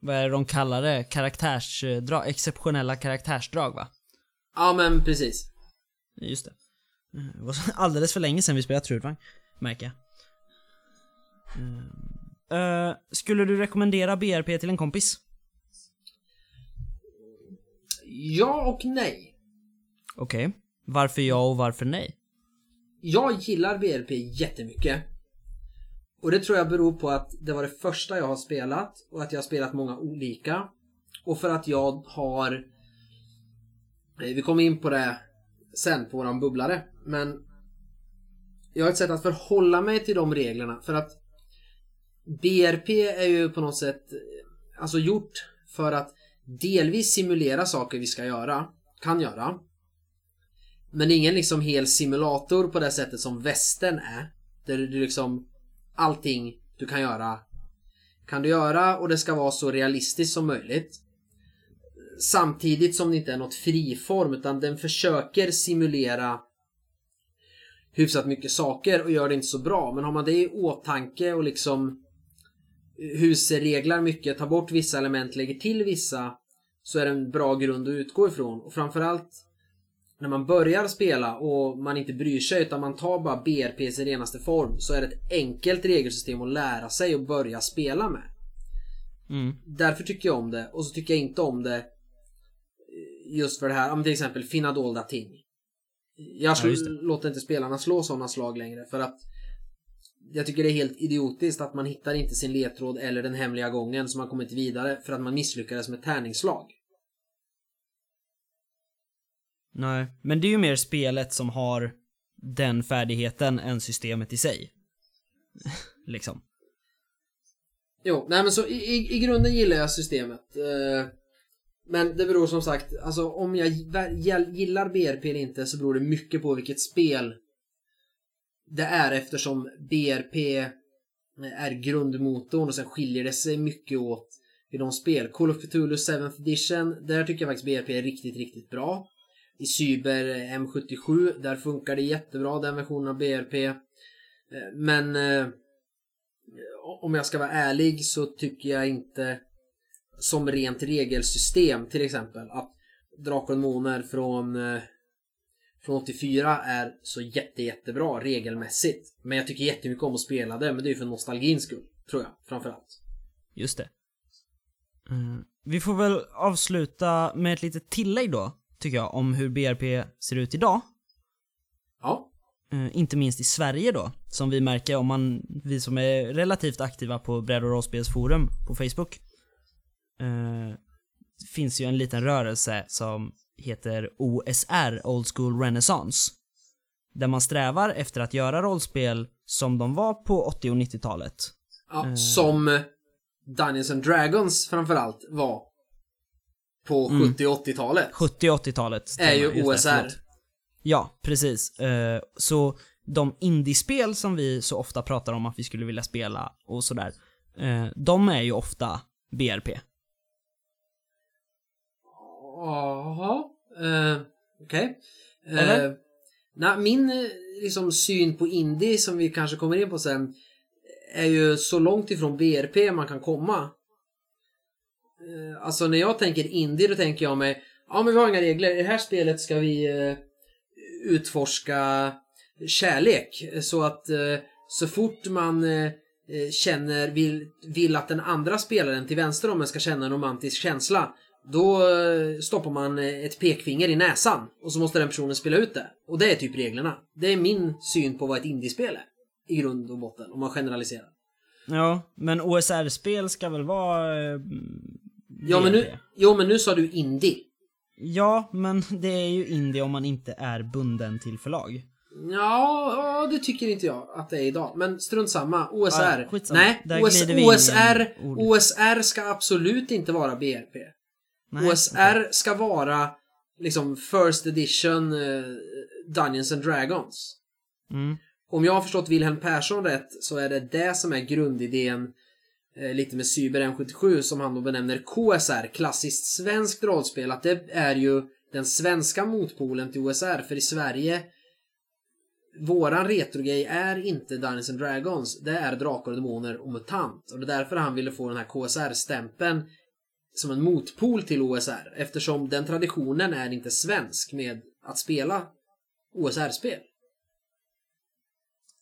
Vad är det de kallar det? Karaktärsdrag? Exceptionella karaktärsdrag, va? Ja, men precis. Just det. Eh, Det var så- alldeles för länge sedan vi spelade Trudvang, märker jag. Eh, eh, skulle du rekommendera BRP till en kompis? Ja och nej. Okej. Varför ja och varför nej? Jag gillar BRP jättemycket. Och det tror jag beror på att det var det första jag har spelat och att jag har spelat många olika. Och för att jag har... Eh, vi kommer in på det sen på våran bubblare. Men jag har ett sätt att förhålla mig till de reglerna för att BRP är ju på något sätt eh, alltså gjort för att delvis simulera saker vi ska göra, kan göra. Men det är ingen liksom hel simulator på det sättet som västern är. Där du liksom allting du kan göra kan du göra och det ska vara så realistiskt som möjligt. Samtidigt som det inte är något friform utan den försöker simulera hyfsat mycket saker och gör det inte så bra. Men har man det i åtanke och liksom husreglar mycket, tar bort vissa element, lägger till vissa så är det en bra grund att utgå ifrån. Och framförallt när man börjar spela och man inte bryr sig utan man tar bara BRP i sin renaste form så är det ett enkelt regelsystem att lära sig och börja spela med. Mm. Därför tycker jag om det och så tycker jag inte om det just för det här, om till exempel finna dolda ting. Jag Ja, låter inte spelarna slå sådana slag längre för att jag tycker det är helt idiotiskt att man hittar inte sin ledtråd eller den hemliga gången så man kommer inte vidare för att man misslyckades med tärningsslag. Nej, men det är ju mer spelet som har den färdigheten än systemet i sig. liksom. Jo, nej men så i, i, i grunden gillar jag systemet. Eh, Men det beror som sagt, alltså om jag gillar BRP eller inte så beror det mycket på vilket spel det är eftersom BRP eh, är grundmotorn och sen skiljer det sig mycket åt i de spel. Call of Cthulhu 7th edition, där tycker jag faktiskt BRP är riktigt, riktigt bra. I Cyber eh, M77, där funkar det jättebra den versionen av BRP. Eh, men eh, om jag ska vara ärlig så tycker jag inte som rent regelsystem till exempel att Drakar och från från 84 är så jätte jättebra regelmässigt. Men jag tycker jättemycket om att spela det, men det är ju för nostalgins skull. Tror jag, framförallt. Just det. Mm. vi får väl avsluta med ett litet tillägg då, tycker jag, om hur BRP ser ut idag. Ja. Eh, inte minst i Sverige då, som vi märker om man, vi som är relativt aktiva på bräd och rollspelsforum på Facebook. Eh, finns ju en liten rörelse som heter OSR, Old School Renaissance. Där man strävar efter att göra rollspel som de var på 80 och 90-talet. ja Eh. Som Dungeons and Dragons framförallt var på Mm. 70 och 80-talet. 70 och 80-talet. Är ju OSR. förlåt. Ja, precis. Eh, så de indiespel som vi så ofta pratar om att vi skulle vilja spela och sådär, eh, de är ju ofta BRP. Jaha. Uh, Okej. Eh, Eller? nej, min liksom, syn på indie som vi kanske kommer in på sen är ju så långt ifrån BRP man kan komma. Eh, alltså när jag tänker indie då tänker jag mig Ja men vi har inga regler. I det här spelet ska vi eh, utforska kärlek. Så att eh, så fort man känner, vill, vill att den andra spelaren till vänster om en ska känna en romantisk känsla. Då stoppar man ett pekfinger i näsan och så måste den personen spela ut det. Och det är typ reglerna. Det är min syn på vad ett indiespel är. I grund och botten, om man generaliserar. Ja, men OSR-spel ska väl vara... Ja men, nu, jo men nu sa du indie. Ja, men det är ju indie om man inte är bunden till förlag. Ja, det tycker inte jag att det är idag. Men strunt samma. OSR. Ja. Nej, OS, OSR. OSR ska absolut inte vara BRP. Nej, OSR okej. ska vara liksom First Edition eh, Dungeons and Dragons. Mm. Om jag har förstått Wilhelm Persson rätt så är det det som är grundidén lite med Cyber M77 som han då benämner KSR, klassiskt svenskt rollspel. Att det är ju den svenska motpolen till OSR. För i Sverige Våran retrogrej är inte Dungeons and Dragons. Det är Drakar och Demoner och MUTANT. Och det är därför han ville få den här KSR-stämpeln som en motpol till OSR. Eftersom den traditionen är inte svensk med att spela OSR-spel.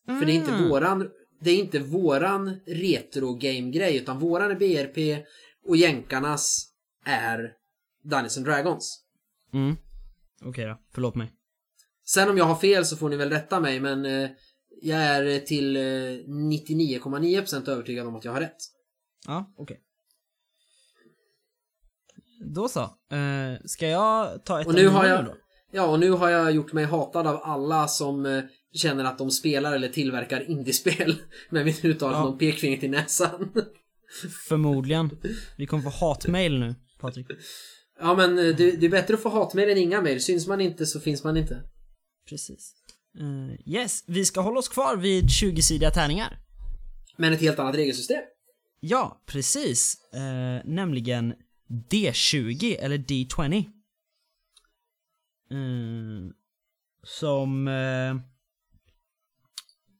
För det är inte Mm. våran Det är inte våran retro-game-grej utan våran är BRP och jänkarnas är Dungeons and Dragons. Mm. Okej då, förlåt mig. Sen om jag har fel så får ni väl rätta mig men eh, jag är till eh, 99,9% övertygad om att jag har rätt. Ja, okej. Då så. Eh, ska jag ta ett Och nu har jag- då? Ja, och nu har jag gjort mig hatad av alla som eh, känner att de spelar eller tillverkar indiespel med mitt uttal Ja. från pekfingret i näsan. Förmodligen. Vi kommer få hatmail nu, Patrik. ja, men eh, det, det är bättre att få hatmejl än inga mejl. Syns man inte så finns man inte. Precis. Eh, yes, vi ska hålla oss kvar vid 20-sidiga tärningar. Men ett helt annat regelsystem. Ja, precis. Eh, nämligen D20 eller D20. Eh, som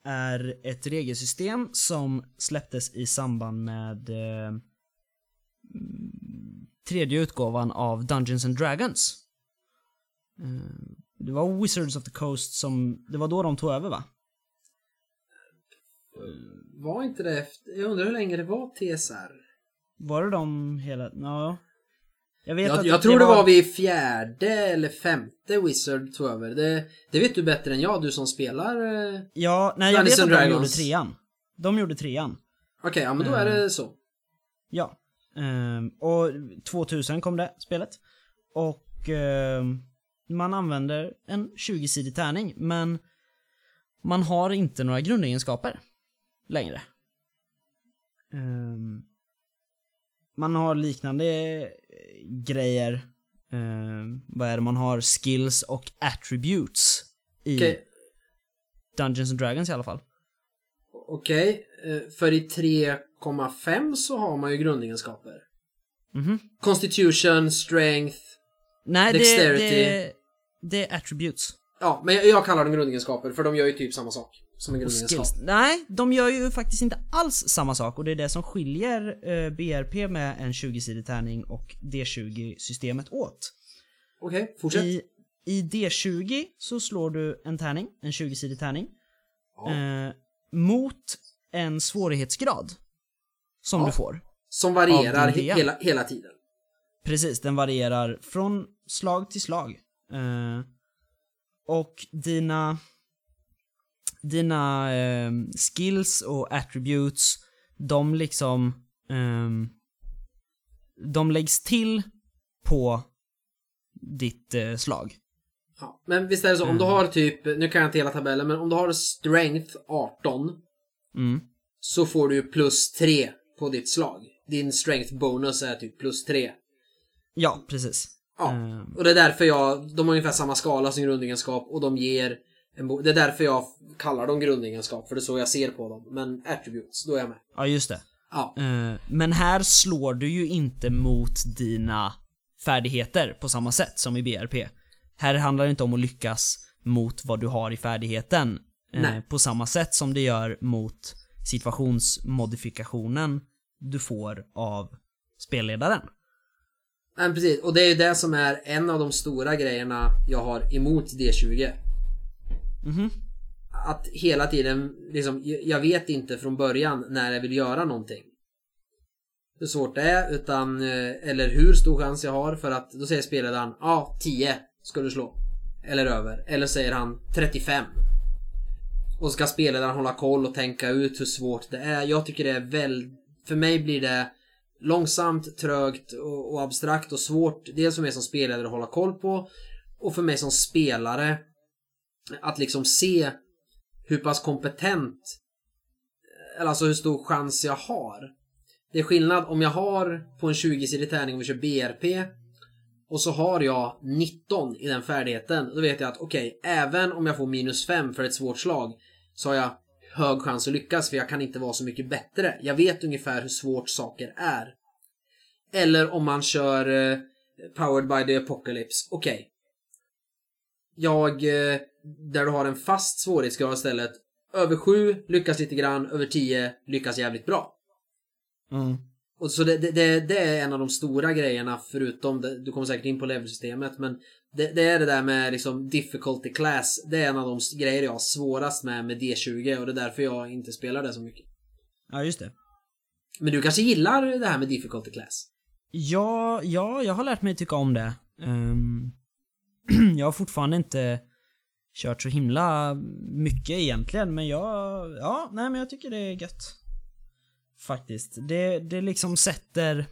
är ett regelsystem som släpptes i samband med eh, tredje utgåvan av Dungeons and Dragons. Eh, det var Wizards of the Coast som, det var då de tog över va? Var inte det efter... Jag undrar hur länge det var TSR? Var det de hela, ja. Jag vet Jag, att jag tror det var vid fjärde eller femte Wizard tog över. Det, det vet du bättre än jag, du som spelar. eh, Ja, nej jag vet att de gjorde trean. De gjorde trean. Okej, ja men då är det så. Ja. Ehm, och 2000 kom det, spelet. Och ehm, man använder en 20-sidig tärning, men man har inte några grundegenskaper längre. Ehm, man har liknande grejer. Eh, vad är det? Man har skills och attributes i Okej, Dungeons and Dragons i alla fall. okej. Eh, För i 3,5 så har man ju grundegenskaper. Mhm. Constitution, strength. Nej, det, Dexterity. det, det är attributes. Ja, men jag, jag kallar dem grundegenskaper för de gör ju typ samma sak som en grundegenskap. Nej, de gör ju faktiskt inte alls samma sak och det är det som skiljer eh, BRP med en 20-sidig tärning och D20-systemet åt. Okej, fortsätt. I, I D20 så slår du en tärning, en 20-sidig tärning, Ja. eh, mot en svårighetsgrad som Ja. du får. Som varierar he- hela, hela tiden. Precis, den varierar från slag till slag. Eh, och dina dina eh, skills och attributes, de liksom ehm, de läggs till på ditt eh, slag. Ja. Men visst är det så, om du Mm. har typ, nu kan jag inte hela tabellen, men om du har strength 18 Mm. så får du plus 3 på ditt slag. Din strength bonus är typ plus 3. Ja, precis. Ja, Ehm, och det är därför jag, de har ungefär samma skala som grundegenskap och de ger Det är därför jag kallar dem grundegenskap, för det är så jag ser på dem. Men attributes, då är jag med. ja, just det. Ja, Eh, men här slår du ju inte mot dina färdigheter på samma sätt som i BRP. Här handlar det inte om att lyckas mot vad du har i färdigheten eh, Nej. på samma sätt som det gör mot situationsmodifikationen du får av spelledaren. men precis. Och det är ju det som är en av de stora grejerna jag har emot D20. Mhm. Att hela tiden, liksom, jag vet inte från början när jag vill göra någonting. Hur svårt det är, utan, eh, eller hur stor chans jag har för att då säger spelaren, ja, 10 ska du slå. Eller över. Eller säger han 35. Och så ska spelaren hålla koll och tänka ut hur svårt det är. Jag tycker det är väl, för mig blir det långsamt, trögt och, och abstrakt och svårt. Dels för mig som spelare att hålla koll på och för mig som spelare att liksom se hur pass kompetent eller alltså hur stor chans jag har. Det är skillnad om jag har på en 20-sidig tärning om vi kör BRP och så har jag 19 i den färdigheten. Då vet jag att okej, även om jag får minus 5 för ett svårt slag så har jag hög chans att lyckas för jag kan inte vara så mycket bättre. Jag vet ungefär hur svårt saker är. Eller om man kör eh, Powered by the Apocalypse. Okej. Jag, eh, där du har en fast svårighetsgrad istället. Över 7 lyckas lite grann, över 10 lyckas jävligt bra. Mm. Och så det, det, det, är en av de stora grejerna förutom, det, du kommer säkert in på levelsystemet, men det, det är det där med liksom difficulty class. Det är en av de grejer jag har svårast med med D20 och det är därför jag inte spelar det så mycket. Ja, just det. Men du kanske gillar det här med difficulty class? Ja, ja, jag har lärt mig tycka om det. Ehm, jag har fortfarande inte kört så himla mycket egentligen, men jag, ja, nej men jag tycker det är gött. Faktiskt. Det, det liksom sätter,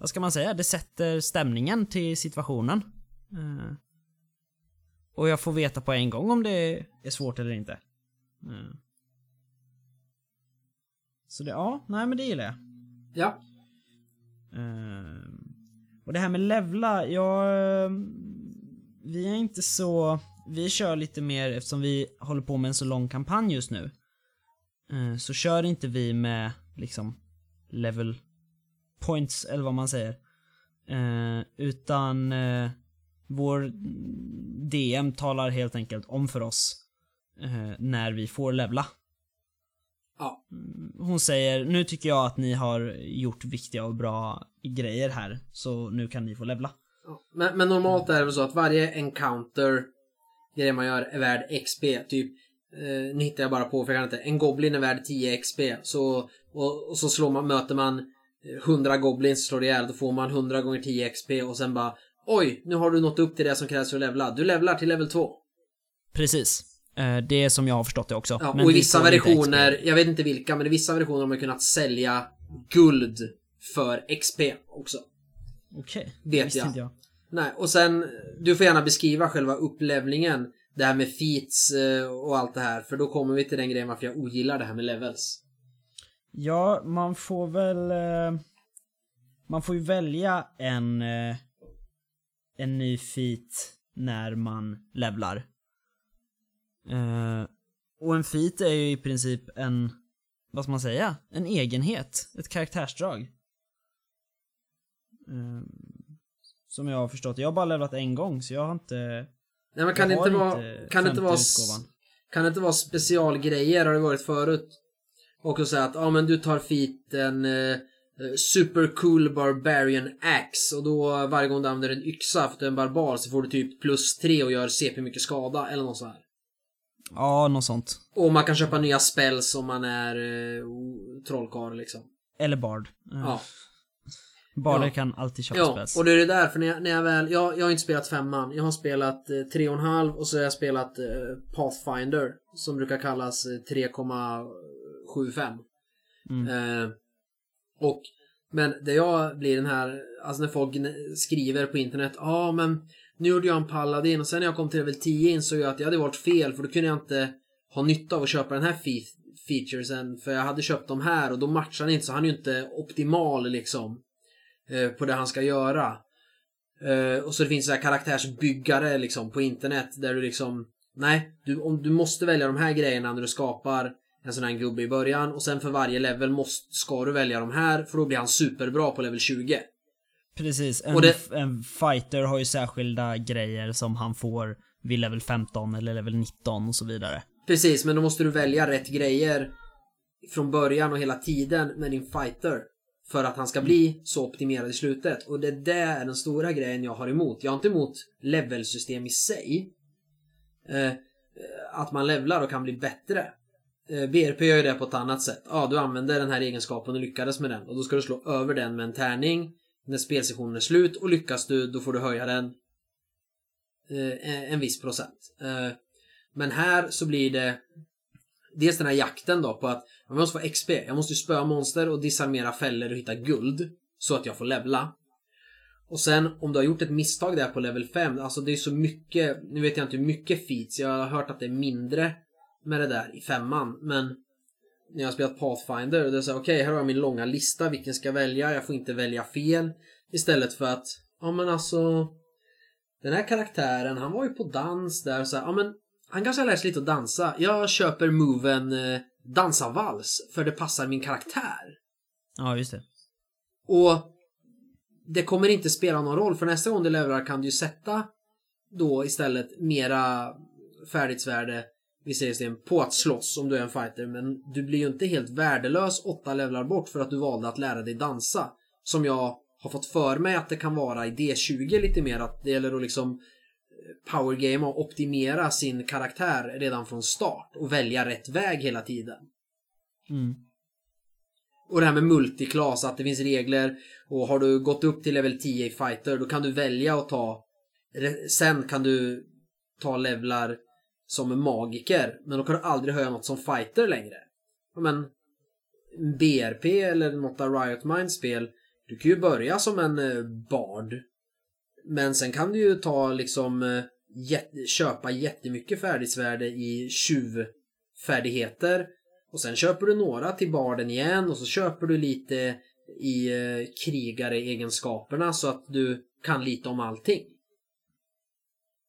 vad ska man säga, det sätter stämningen till situationen. Eh, och jag får veta på en gång om det är svårt eller inte. Eh. Så det, ja, nej men det gillar jag. Ja. Ehm, och det här med levla, jag... Vi är inte så... Vi kör lite mer, eftersom vi håller på med en så lång kampanj just nu. eh, Så kör inte vi med liksom level points, eller vad man säger. Eh, Utan eh, vår DM talar helt enkelt om för oss när vi får levla. Ja. Hon säger, nu tycker jag att ni har gjort viktiga och bra grejer här, så nu kan ni få levla. Ja. Men, men normalt är det väl så att varje encounter grej man gör är värd XP. Typ, eh, nu hittar jag bara på för jag kan inte. En goblin är värd 10 XP. Så, och, och så slår man, möter man eh, 100 goblins slår ihjäl. Då får man 100 gånger 10 XP och sen bara Oj, nu har du nått upp till det som krävs för att levla. Du levlar till level 2. Precis. Eh, Det är som jag har förstått det också. Ja, Men och i vi vissa versioner, jag vet inte vilka, men i vissa versioner har man kunnat sälja guld för XP också. Okej, Vet det visste jag. inte jag. Nej, och sen, du får gärna beskriva själva upplevlingen. Det här med feats eh, och allt det här, för då kommer vi till den grejen varför jag ogillar det här med levels. Ja, man får väl... Eh, man får ju välja en, eh, en ny feat när man levlar. Och en feat är ju i princip en, vad ska man säga, en egenhet, ett karaktärsdrag. Eh, som jag har förstått. Jag har bara levlat en gång så jag har inte... Nej men kan det inte vara, kan det inte vara, kan det inte vara specialgrejer har det varit förut? Och så säga att, ja men du tar feeten eh, Super cool barbarian axe och då varje gång du använder en yxa för att du är en barbar så får du typ plus 3 och gör CP mycket skada eller något så här. Ja, något sånt. Och man kan köpa nya spells om man är eh, trollkarl liksom. Eller Bard. Eh, Ja. Barder Ja. kan alltid köpa Ja, och det är det där för när jag, när jag väl, jag, jag har inte spelat femman. Jag har spelat eh, tre och en halv och så har jag spelat eh, Pathfinder som brukar kallas eh, 3,75. Mm. Eh, och men det jag blir den här, alltså när folk skriver på internet, ja ah, men nu gjorde jag en paladin och sen när jag kom till level 10 insåg jag att jag hade varit fel för då kunde jag inte ha nytta av att köpa den här fe- featuresen för jag hade köpt de här och då matchar han inte så han är ju inte optimal liksom eh, på det han ska göra. Eh, och så det finns så här karaktärsbyggare liksom på internet där du liksom Nej, du, om, du måste välja de här grejerna när du skapar en sån här gubbe i början och sen för varje level måste, ska du välja de här för då blir han superbra på level 20. Precis. En, det- en fighter har ju särskilda grejer som han får vid level 15 eller level 19 och så vidare. Precis, men då måste du välja rätt grejer från början och hela tiden med din fighter. För att han ska bli så optimerad i slutet. Och det där är den stora grejen jag har emot. Jag har inte emot levelsystem i sig. Eh, eh att man levlar och kan bli bättre. Eh, BRP gör ju det på ett annat sätt. Ja, du använder den här egenskapen och lyckades med den. Och då ska du slå över den med en tärning när spelsessionen är slut. Och lyckas du, då får du höja den eh, en- en viss procent. Eh, men här så blir det dels den här jakten då på att jag måste få XP. Jag måste ju spöa monster och disarmera fällor och hitta guld. Så att jag får levla. Och sen om du har gjort ett misstag där på level 5, alltså det är så mycket, nu vet jag inte hur mycket feats, jag har hört att det är mindre med det där i femman, men när jag har spelat Pathfinder, och det är så okej okej, här har jag min långa lista, vilken ska jag välja? Jag får inte välja fel. Istället för att, ja men alltså, den här karaktären, han var ju på dans där, så här, ja men han kanske har lärt sig lite att dansa. Jag köper moven eh, dansa vals, för det passar min karaktär. Ja, just det. Och det kommer inte spela någon roll för nästa gång du levlar kan du ju sätta då istället mera färdighetsvärde visserligen på att slåss om du är en fighter men du blir ju inte helt värdelös åtta levlar bort för att du valde att lära dig dansa. Som jag har fått för mig att det kan vara i D20 lite mer att det gäller att liksom powergame och optimera sin karaktär redan från start och välja rätt väg hela tiden. Mm. Och det här med multiclass, att det finns regler och har du gått upp till level 10 i fighter då kan du välja att ta Sen kan du ta levlar som magiker men då kan du aldrig höja något som fighter längre. Men BRP eller något av Riot Minds spel du kan ju börja som en eh, bard men sen kan du ju ta liksom eh, jätte, köpa jättemycket färdighetsvärde i tjuvfärdigheter och sen köper du några till barden igen och så köper du lite i eh, krigare-egenskaperna så att du kan lite om allting.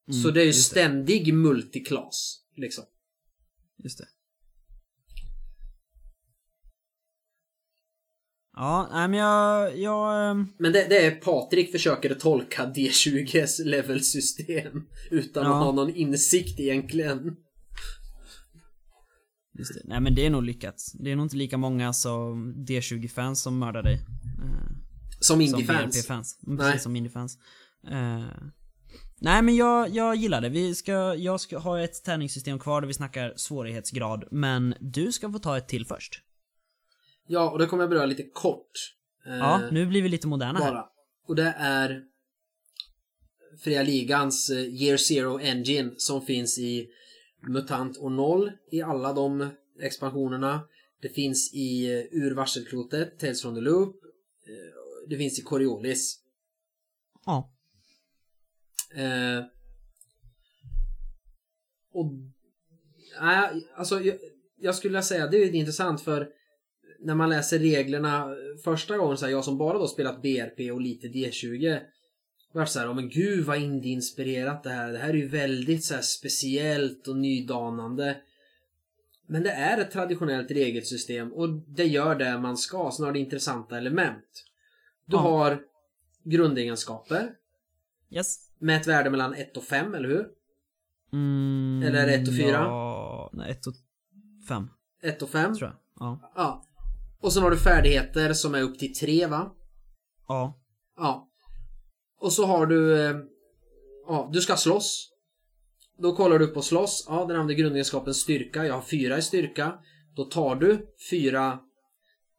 Mm, så det är ju ständig multiklass. Liksom. Just det. Ja, nej men jag, jag... ehm, Men det, det är Patrik försöker tolka D20s levelsystem utan Ja. att ha någon insikt egentligen. Just det. Nej men det är nog lyckat. Det är nog inte lika många som D20-fans som mördar dig. Eh, Som som indie-fans. BRP-fans. Mm, Nej. Precis som indie-fans. Eh, nej men jag, jag gillar det. Vi ska, jag ska ha ett tärningssystem kvar där vi snackar svårighetsgrad. Men du ska få ta ett till först. Ja, och det kommer jag beröra lite kort. Eh, Ja, nu blir vi lite moderna här. bara. Och det är Fria Ligans eh, Year Zero Engine som finns i MUTANT och 0 i alla de expansionerna. Det finns i eh, Ur varselklotet, Tales from the Loop. eh, Det finns i Coriolis. Ja. Eh, och... Nej, alltså jag, jag skulle säga det är intressant för när man läser reglerna första gången, så här, jag som bara då spelat BRP och lite D20 var så här, oh, men gud vad indie-inspirerat det här. Det här är ju väldigt så här, speciellt och nydanande. Men det är ett traditionellt regelsystem och det gör det man ska, så har det intressanta element. Du Ja. har grundegenskaper Yes. med ett värde mellan 1 och 5, eller hur? Mm, Eller ett och fyra? Ja, nej, ett och fem, 1 och 5. tror jag. Ja. Ja. Och sen har du färdigheter som är upp till 3, va? Ja. Ja. Och så har du... eh, Ja, du ska slåss. Då kollar du på slåss. Ja, den använder grundegenskapen styrka. Jag har fyra i styrka. Då tar du fyra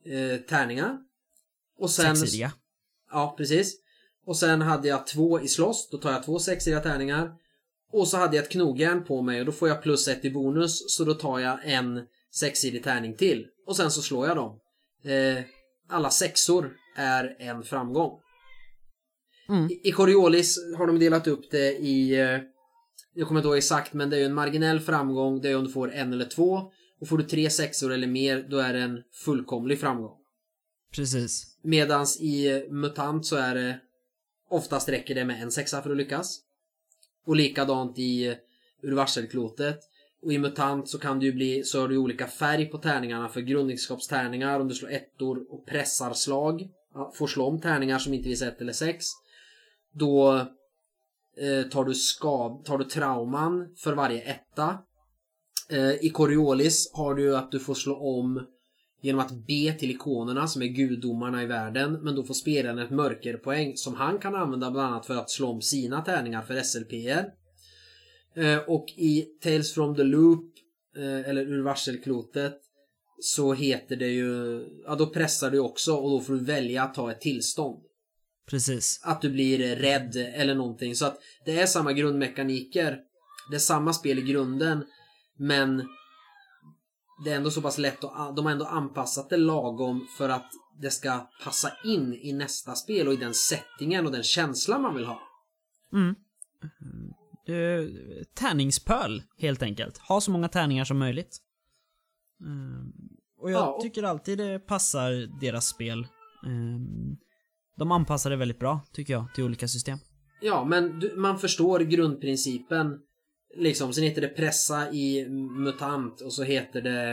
eh, tärningar. Och sen... Sexsidiga. Ja, precis. Och sen hade jag två i slåss. Då tar jag två sexiga tärningar. Och så hade jag ett knogjärn på mig och då får jag plus ett i bonus. Så då tar jag en sexsidig tärning till. Och sen så slår jag dem. Eh, alla sexor är en framgång. Mm. I- I Coriolis har de delat upp det i... eh, Jag kommer inte ihåg exakt men det är ju en marginell framgång. Det är om du får en eller två. Och får du tre sexor eller mer då är det en fullkomlig framgång. Precis. Medans i MUTANT så är det oftast räcker det med en sexa för att lyckas. Och likadant i Urvarselklotet. Och i MUTANT så kan det ju bli, så har du olika färg på tärningarna för grundegenskapstärningar om du slår ettor och pressarslag. slag, får slå om tärningar som inte visar ett eller sex. Då eh, tar du skad, tar du trauman för varje etta. Eh, I Coriolis har du att du får slå om genom att be till ikonerna som är gudomarna i världen men då får spelaren ett mörkerpoäng som han kan använda bland annat för att slå om sina tärningar för SLPR. Eh, och i Tales from the Loop eh, eller ur varselklotet så heter det ju, ja då pressar du också och då får du välja att ta ett tillstånd. Precis. Att du blir rädd eller någonting. Så att det är samma grundmekaniker. Det är samma spel i grunden. Men det är ändå så pass lätt att de har ändå anpassat det lagom för att det ska passa in i nästa spel och i den settingen och den känslan man vill ha. Mm. Eh, tärningspöl, helt enkelt. Ha så många tärningar som möjligt. Mm. Och jag Ja, tycker alltid det passar deras spel. Mm. De anpassar det väldigt bra, tycker jag, till olika system. Ja, men du, man förstår grundprincipen. Liksom, sen heter det pressa i MUTANT och så heter det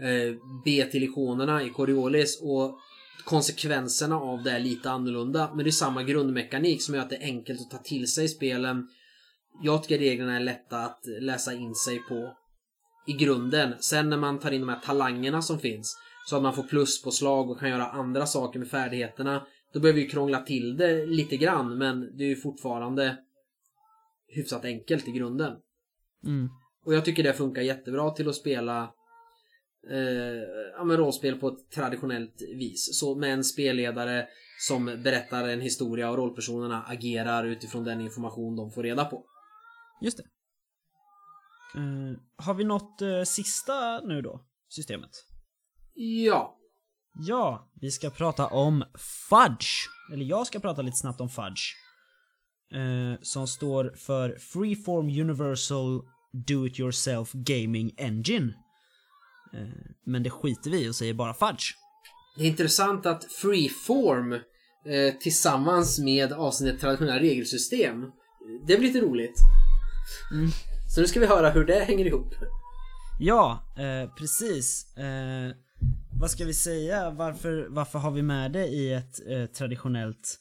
eh, be till ikonerna i Coriolis och konsekvenserna av det är lite annorlunda. Men det är samma grundmekanik som gör att det är enkelt att ta till sig spelen. Jag tycker reglerna är lätta att läsa in sig på i grunden. Sen när man tar in de här talangerna som finns så att man får plus på slag och kan göra andra saker med färdigheterna. Då behöver vi krångla till det lite grann men det är ju fortfarande hyfsat enkelt i grunden. Mm. Och jag tycker det funkar jättebra till att spela eh, ja, men rollspel på ett traditionellt vis. Så med en spelledare som berättar en historia och rollpersonerna agerar utifrån den information de får reda på. Just det. Eh, har vi nått uh, sista nu då? Systemet? Ja. Ja, vi ska prata om Fudge. Eller jag ska prata lite snabbt om Fudge. Eh, som står för Freeform Universal Do It Yourself Gaming Engine. Eh, men det skiter vi och säger bara Fudge. Det är intressant att Freeform eh, tillsammans med avsnittet traditionella regelsystem. Det blir lite roligt. Mm. Så nu ska vi höra hur det hänger ihop. Ja, eh, precis. Eh, vad ska vi säga? Varför, varför har vi med det i ett eh, traditionellt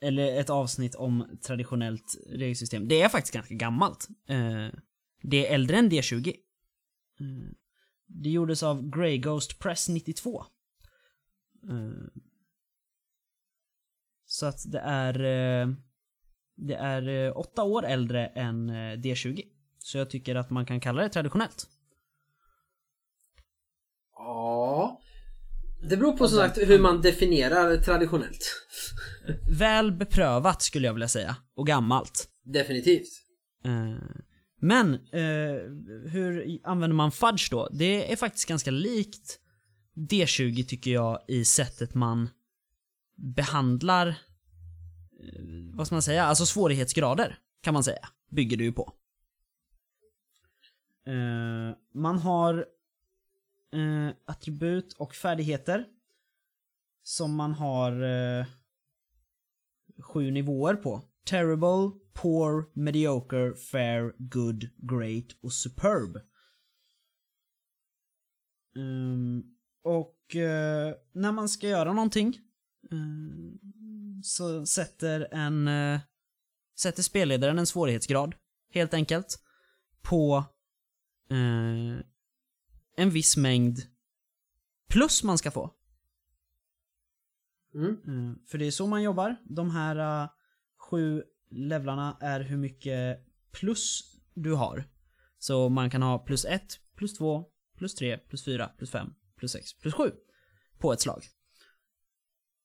eller ett avsnitt om traditionellt regelsystem? Det är faktiskt ganska gammalt. Eh, det är äldre än D20. Eh, det gjordes av Grey Ghost Press 92. Eh, så att det är det är eh, åtta år äldre än eh, D20. Så jag tycker att man kan kalla det traditionellt. Ja. Det beror på som sagt hur man definierar traditionellt. Väl beprövat skulle jag vilja säga. Och gammalt. Definitivt. Eh, Men, hur använder man fudge då? Det är faktiskt ganska likt D20 tycker jag i sättet man behandlar, eh, vad ska man säga, alltså svårighetsgrader kan man säga. Bygger det ju på. Eh, man har eh, attribut och färdigheter. Som man har eh, sju nivåer på. Terrible, Poor, Mediocre, Fair, Good, Great och Superb. Um, och eh, när man ska göra någonting så sätter en eh, sätter spelledaren en svårighetsgrad helt enkelt på eh, en viss mängd plus man ska få. Mm. Eh, för det är så man jobbar. De här eh, sju levlarna är hur mycket plus du har. Så man kan ha plus ett, plus två, plus tre, plus fyra, plus fem, plus sex, plus sju på ett slag.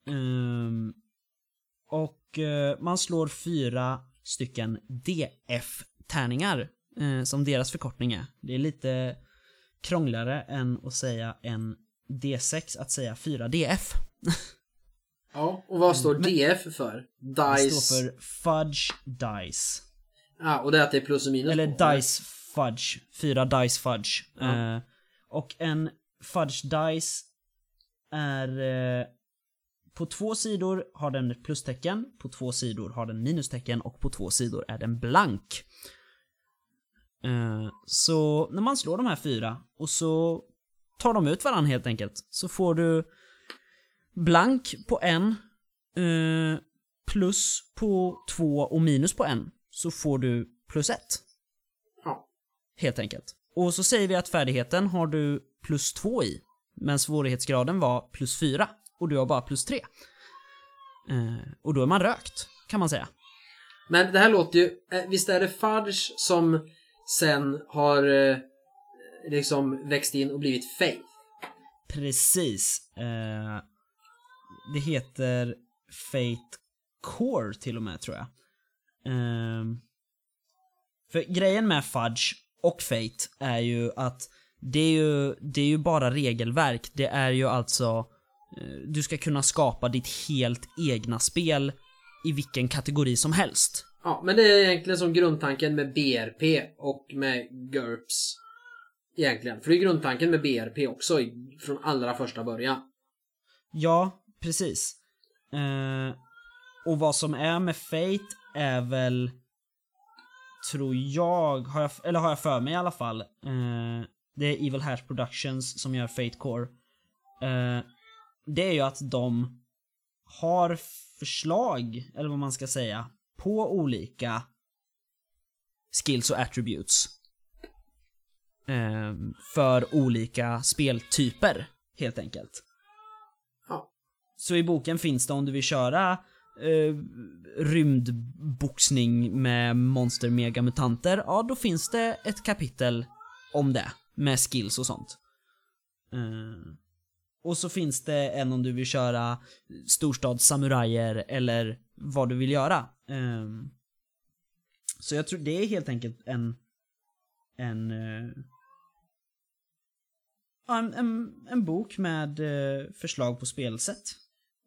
Ehm, och eh, man slår fyra stycken DF-tärningar eh, som deras förkortning är. Det är lite krångligare än att säga en D6 att säga 4 DF. Ja, och vad står Men- DF för? Det Dice... står för Fudge Dice. Ja, och det är att det är plus och minus Eller på. Dice Fudge. Fyra Dice Fudge. Ja. Eh, och en Fudge Dice är... På två sidor har den ett plustecken, på två sidor har den minustecken och på två sidor är den blank. Eh, så när man slår de här fyra och så tar de ut varandra helt enkelt. Så får du blank på en, eh, plus på två och minus på en. Så får du plus ett. Ja. Helt enkelt. Och så säger vi att färdigheten har du plus två i. Men svårighetsgraden var plus fyra. Och du har bara plus tre. Eh, och då är man rökt, kan man säga. Men det här låter ju... eh, Visst är det Fudge som sen har eh, liksom växt in och blivit Faith? Precis. Eh, det heter Fate Core till och med, tror jag. Eh, för grejen med Fudge och Fate är ju att det är ju, det är ju bara regelverk. Det är ju alltså du ska kunna skapa ditt helt egna spel i vilken kategori som helst. Ja, men det är egentligen som grundtanken med BRP och med GURPS. Egentligen. För det är grundtanken med BRP också från allra första början. Ja, precis. Eh, och vad som är med Fate är väl, tror jag, har jag, eller har jag för mig i alla fall, eh, det är Evil Hash Productions som gör Fate Core. Eh, det är ju att de har förslag, eller vad man ska säga, på olika skills och attributes. Eh, för olika speltyper, helt enkelt. Ja. Så i boken finns det om du vill köra eh, rymdboxning med monster megamutanter, ja då finns det ett kapitel om det. Med skills och sånt. Eh, och så finns det en om du vill köra storstadssamurajer eller vad du vill göra. Eh, så jag tror det är helt enkelt en en ja, en, en, en bok med eh, förslag på spelsätt.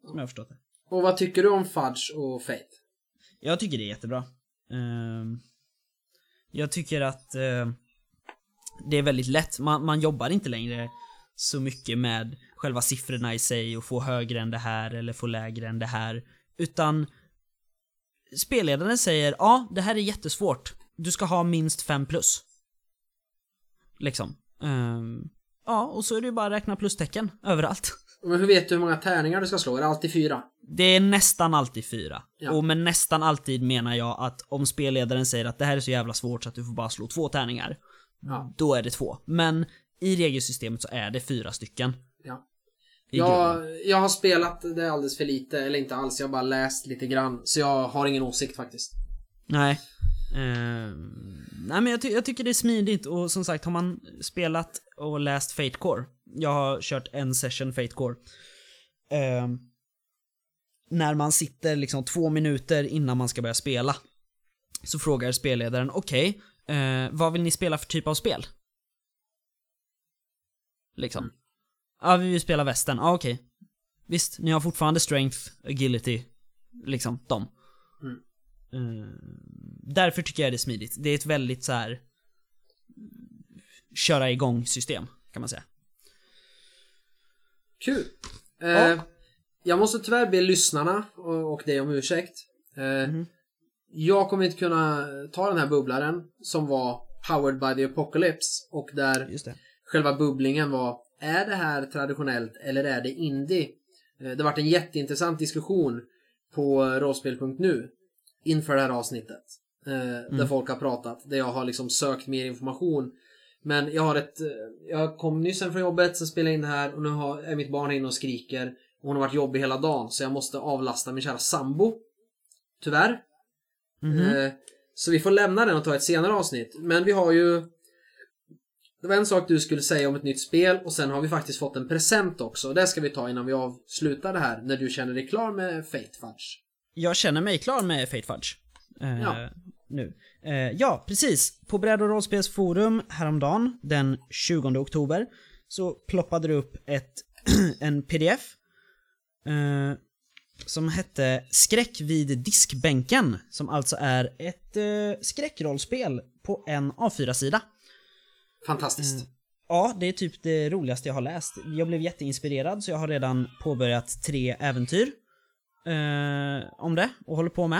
Som jag har förstått det. Och vad tycker du om Fudge och Faith? Jag tycker det är jättebra. Ehm, jag tycker att eh, det är väldigt lätt. Man, man jobbar inte längre så mycket med själva siffrorna i sig och få högre än det här eller få lägre än det här. Utan spelledaren säger ja, det här är jättesvårt. Du ska ha minst 5 plus. Liksom. Ehm, ja, och så är det ju bara att räkna plustecken överallt. Men hur vet du hur många tärningar du ska slå? Är det alltid fyra? Det är nästan alltid fyra. Ja. Och med nästan alltid menar jag att om spelledaren säger att det här är så jävla svårt så att du får bara slå två tärningar. Ja. Då är det två. Men i regelsystemet så är det fyra stycken. Ja. Jag, jag har spelat det alldeles för lite, eller inte alls. Jag har bara läst lite grann. Så jag har ingen åsikt faktiskt. Nej. Ehm, nej men jag, ty- jag tycker det är smidigt och som sagt har man spelat och läst Fate Core. Jag har kört en session Fate Core. Ehm, när man sitter liksom två minuter innan man ska börja spela. Så frågar spelledaren, okej, eh, vad vill ni spela för typ av spel? Liksom. Ja, vi vill spela västern. Ja, okej. Visst, ni har fortfarande strength, agility, liksom, dem. Mm. Eh, därför tycker jag det är smidigt. Det är ett väldigt så här köra igång system, kan man säga. Kul! Eh, Ja. Jag måste tyvärr be lyssnarna och, och dig om ursäkt. Eh, Mhm. Jag kommer inte kunna ta den här bubblaren som var Powered by the Apocalypse och där Just det. Själva bubblingen var Är det här traditionellt eller är det indie? Eh, Det varit en jätteintressant diskussion på rollspel.nu inför det här avsnittet. eh, Där folk har pratat, där jag har liksom sökt mer information. Men jag har ett... eh, Jag kom nyss hem från jobbet, sen spelade jag in det här och nu har, är mitt barn inne och skriker. Och hon har varit jobbig hela dagen så jag måste avlasta min kära sambo. Tyvärr. Eh, Så vi får lämna den och ta ett senare avsnitt. Men vi har ju... Det var en sak du skulle säga om ett nytt spel och sen har vi faktiskt fått en present också. Det ska vi ta innan vi avslutar det här. När du känner dig klar med Fate Fudge. Jag känner mig klar med Fate Fudge. Eh, Ja. Nu. Eh, ja, precis. På Bräd och rollspelsforum häromdagen, den 20 oktober, så ploppade det upp ett, en pdf eh, som hette Skräck vid diskbänken, som alltså är ett eh, skräckrollspel på en A4-sida. Fantastiskt. Ja, det är typ det roligaste jag har läst. Jag blev jätteinspirerad så jag har redan påbörjat tre äventyr eh, om det och håller på med.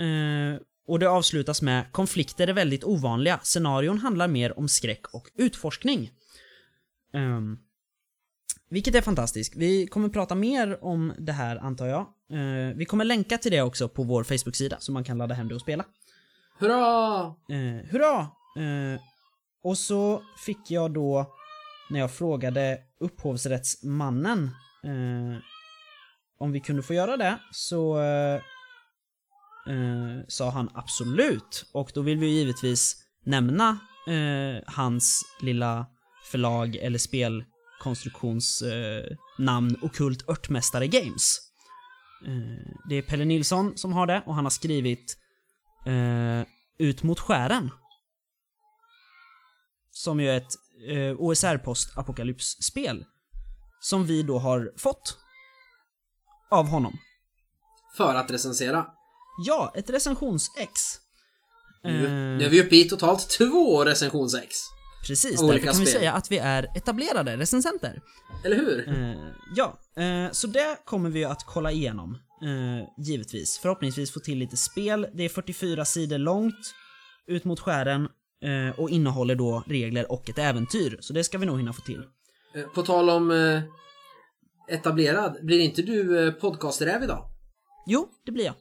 Eh, och det avslutas med konflikter är väldigt ovanliga. Scenarion handlar mer om skräck och utforskning. Ehm, vilket är fantastiskt. Vi kommer prata mer om det här antar jag. Eh, vi kommer länka till det också på vår Facebook-sida så man kan ladda hem det och spela. Hurra! Eh, hurra! Och så fick jag då, när jag frågade upphovsrättsmannen eh, om vi kunde få göra det, så eh, eh sa han absolut. Och då vill vi givetvis nämna eh, hans lilla förlag eller spelkonstruktions eh, namn Okult Örtmästare Games. Eh, det är Pelle Nilsson som har det och han har skrivit eh, Ut mot skären. Som ju är ett eh, OSR-post-apokalypsspel. Som vi då har fått. Av honom. För att recensera. Ja, ett recensions-ex. Nu, Eh, nu är vi uppe i totalt två recensionsex. Precis, därför kan vi spel. säga att vi är etablerade recensenter. Eller hur? Eh, ja, eh, så det kommer vi att kolla igenom. Eh, givetvis. Förhoppningsvis få till lite spel. Det är 44 sidor långt. Ut mot skären. Eh, och innehåller då regler och ett äventyr. Så det ska vi nog hinna få till. Eh, På tal om eh, etablerad, blir inte du eh, podcasträv idag? Jo, det blir jag.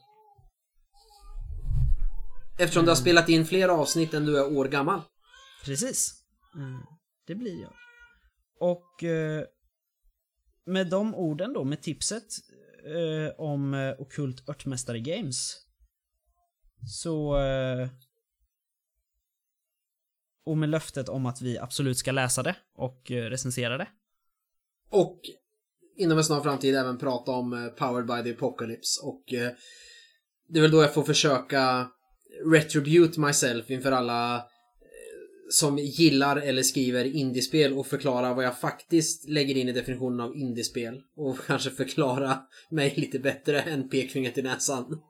Eftersom du har spelat in fler avsnitt än du är år gammal. Precis. Mm, det blir jag. Och eh, med de orden då, med tipset eh, om eh, Okult Örtmästare Games. Så... Eh, och med löftet om att vi absolut ska läsa det och eh, recensera det. Och inom en snar framtid även prata om eh, Powered by the Apocalypse och eh, det är väl då jag får försöka retribute myself inför alla som gillar eller skriver indiespel och förklara vad jag faktiskt lägger in i definitionen av indiespel och kanske förklara mig lite bättre än pekfingret i näsan.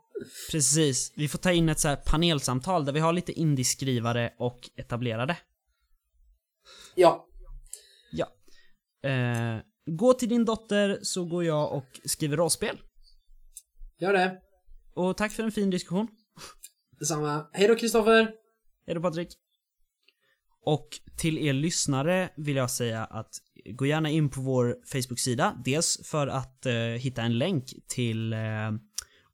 Precis. Vi får ta in ett så panelsamtal där vi har lite indieskrivare och etablerade. Ja, Ja. Eh, gå till din dotter så går jag och skriver rollspel. gör det. Och tack för en fin diskussion. Detsamma. Hej då Kristoffer! Hej då Patrik. Och till er lyssnare vill jag säga att gå gärna in på vår Facebook-sida. Dels för att eh, hitta en länk till eh,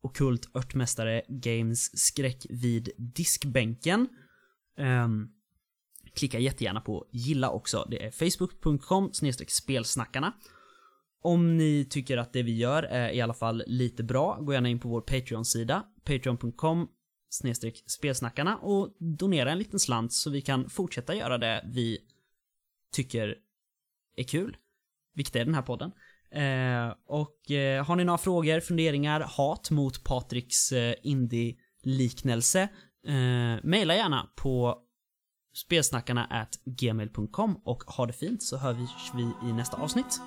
Okult Örtmästare Games skräck vid diskbänken. Um, klicka jättegärna på gilla också. Det är facebook.com spelsnackarna. Om ni tycker att det vi gör är i alla fall lite bra, gå gärna in på vår Patreon-sida, patreon.com spelsnackarna och donera en liten slant så vi kan fortsätta göra det vi tycker är kul. Vilket är den här podden. Eh, och eh, har ni några frågor, funderingar, hat mot Patriks eh, indie-liknelse, eh, mejla gärna på spelsnackarna gmail.com och ha det fint så hörs vi i nästa avsnitt.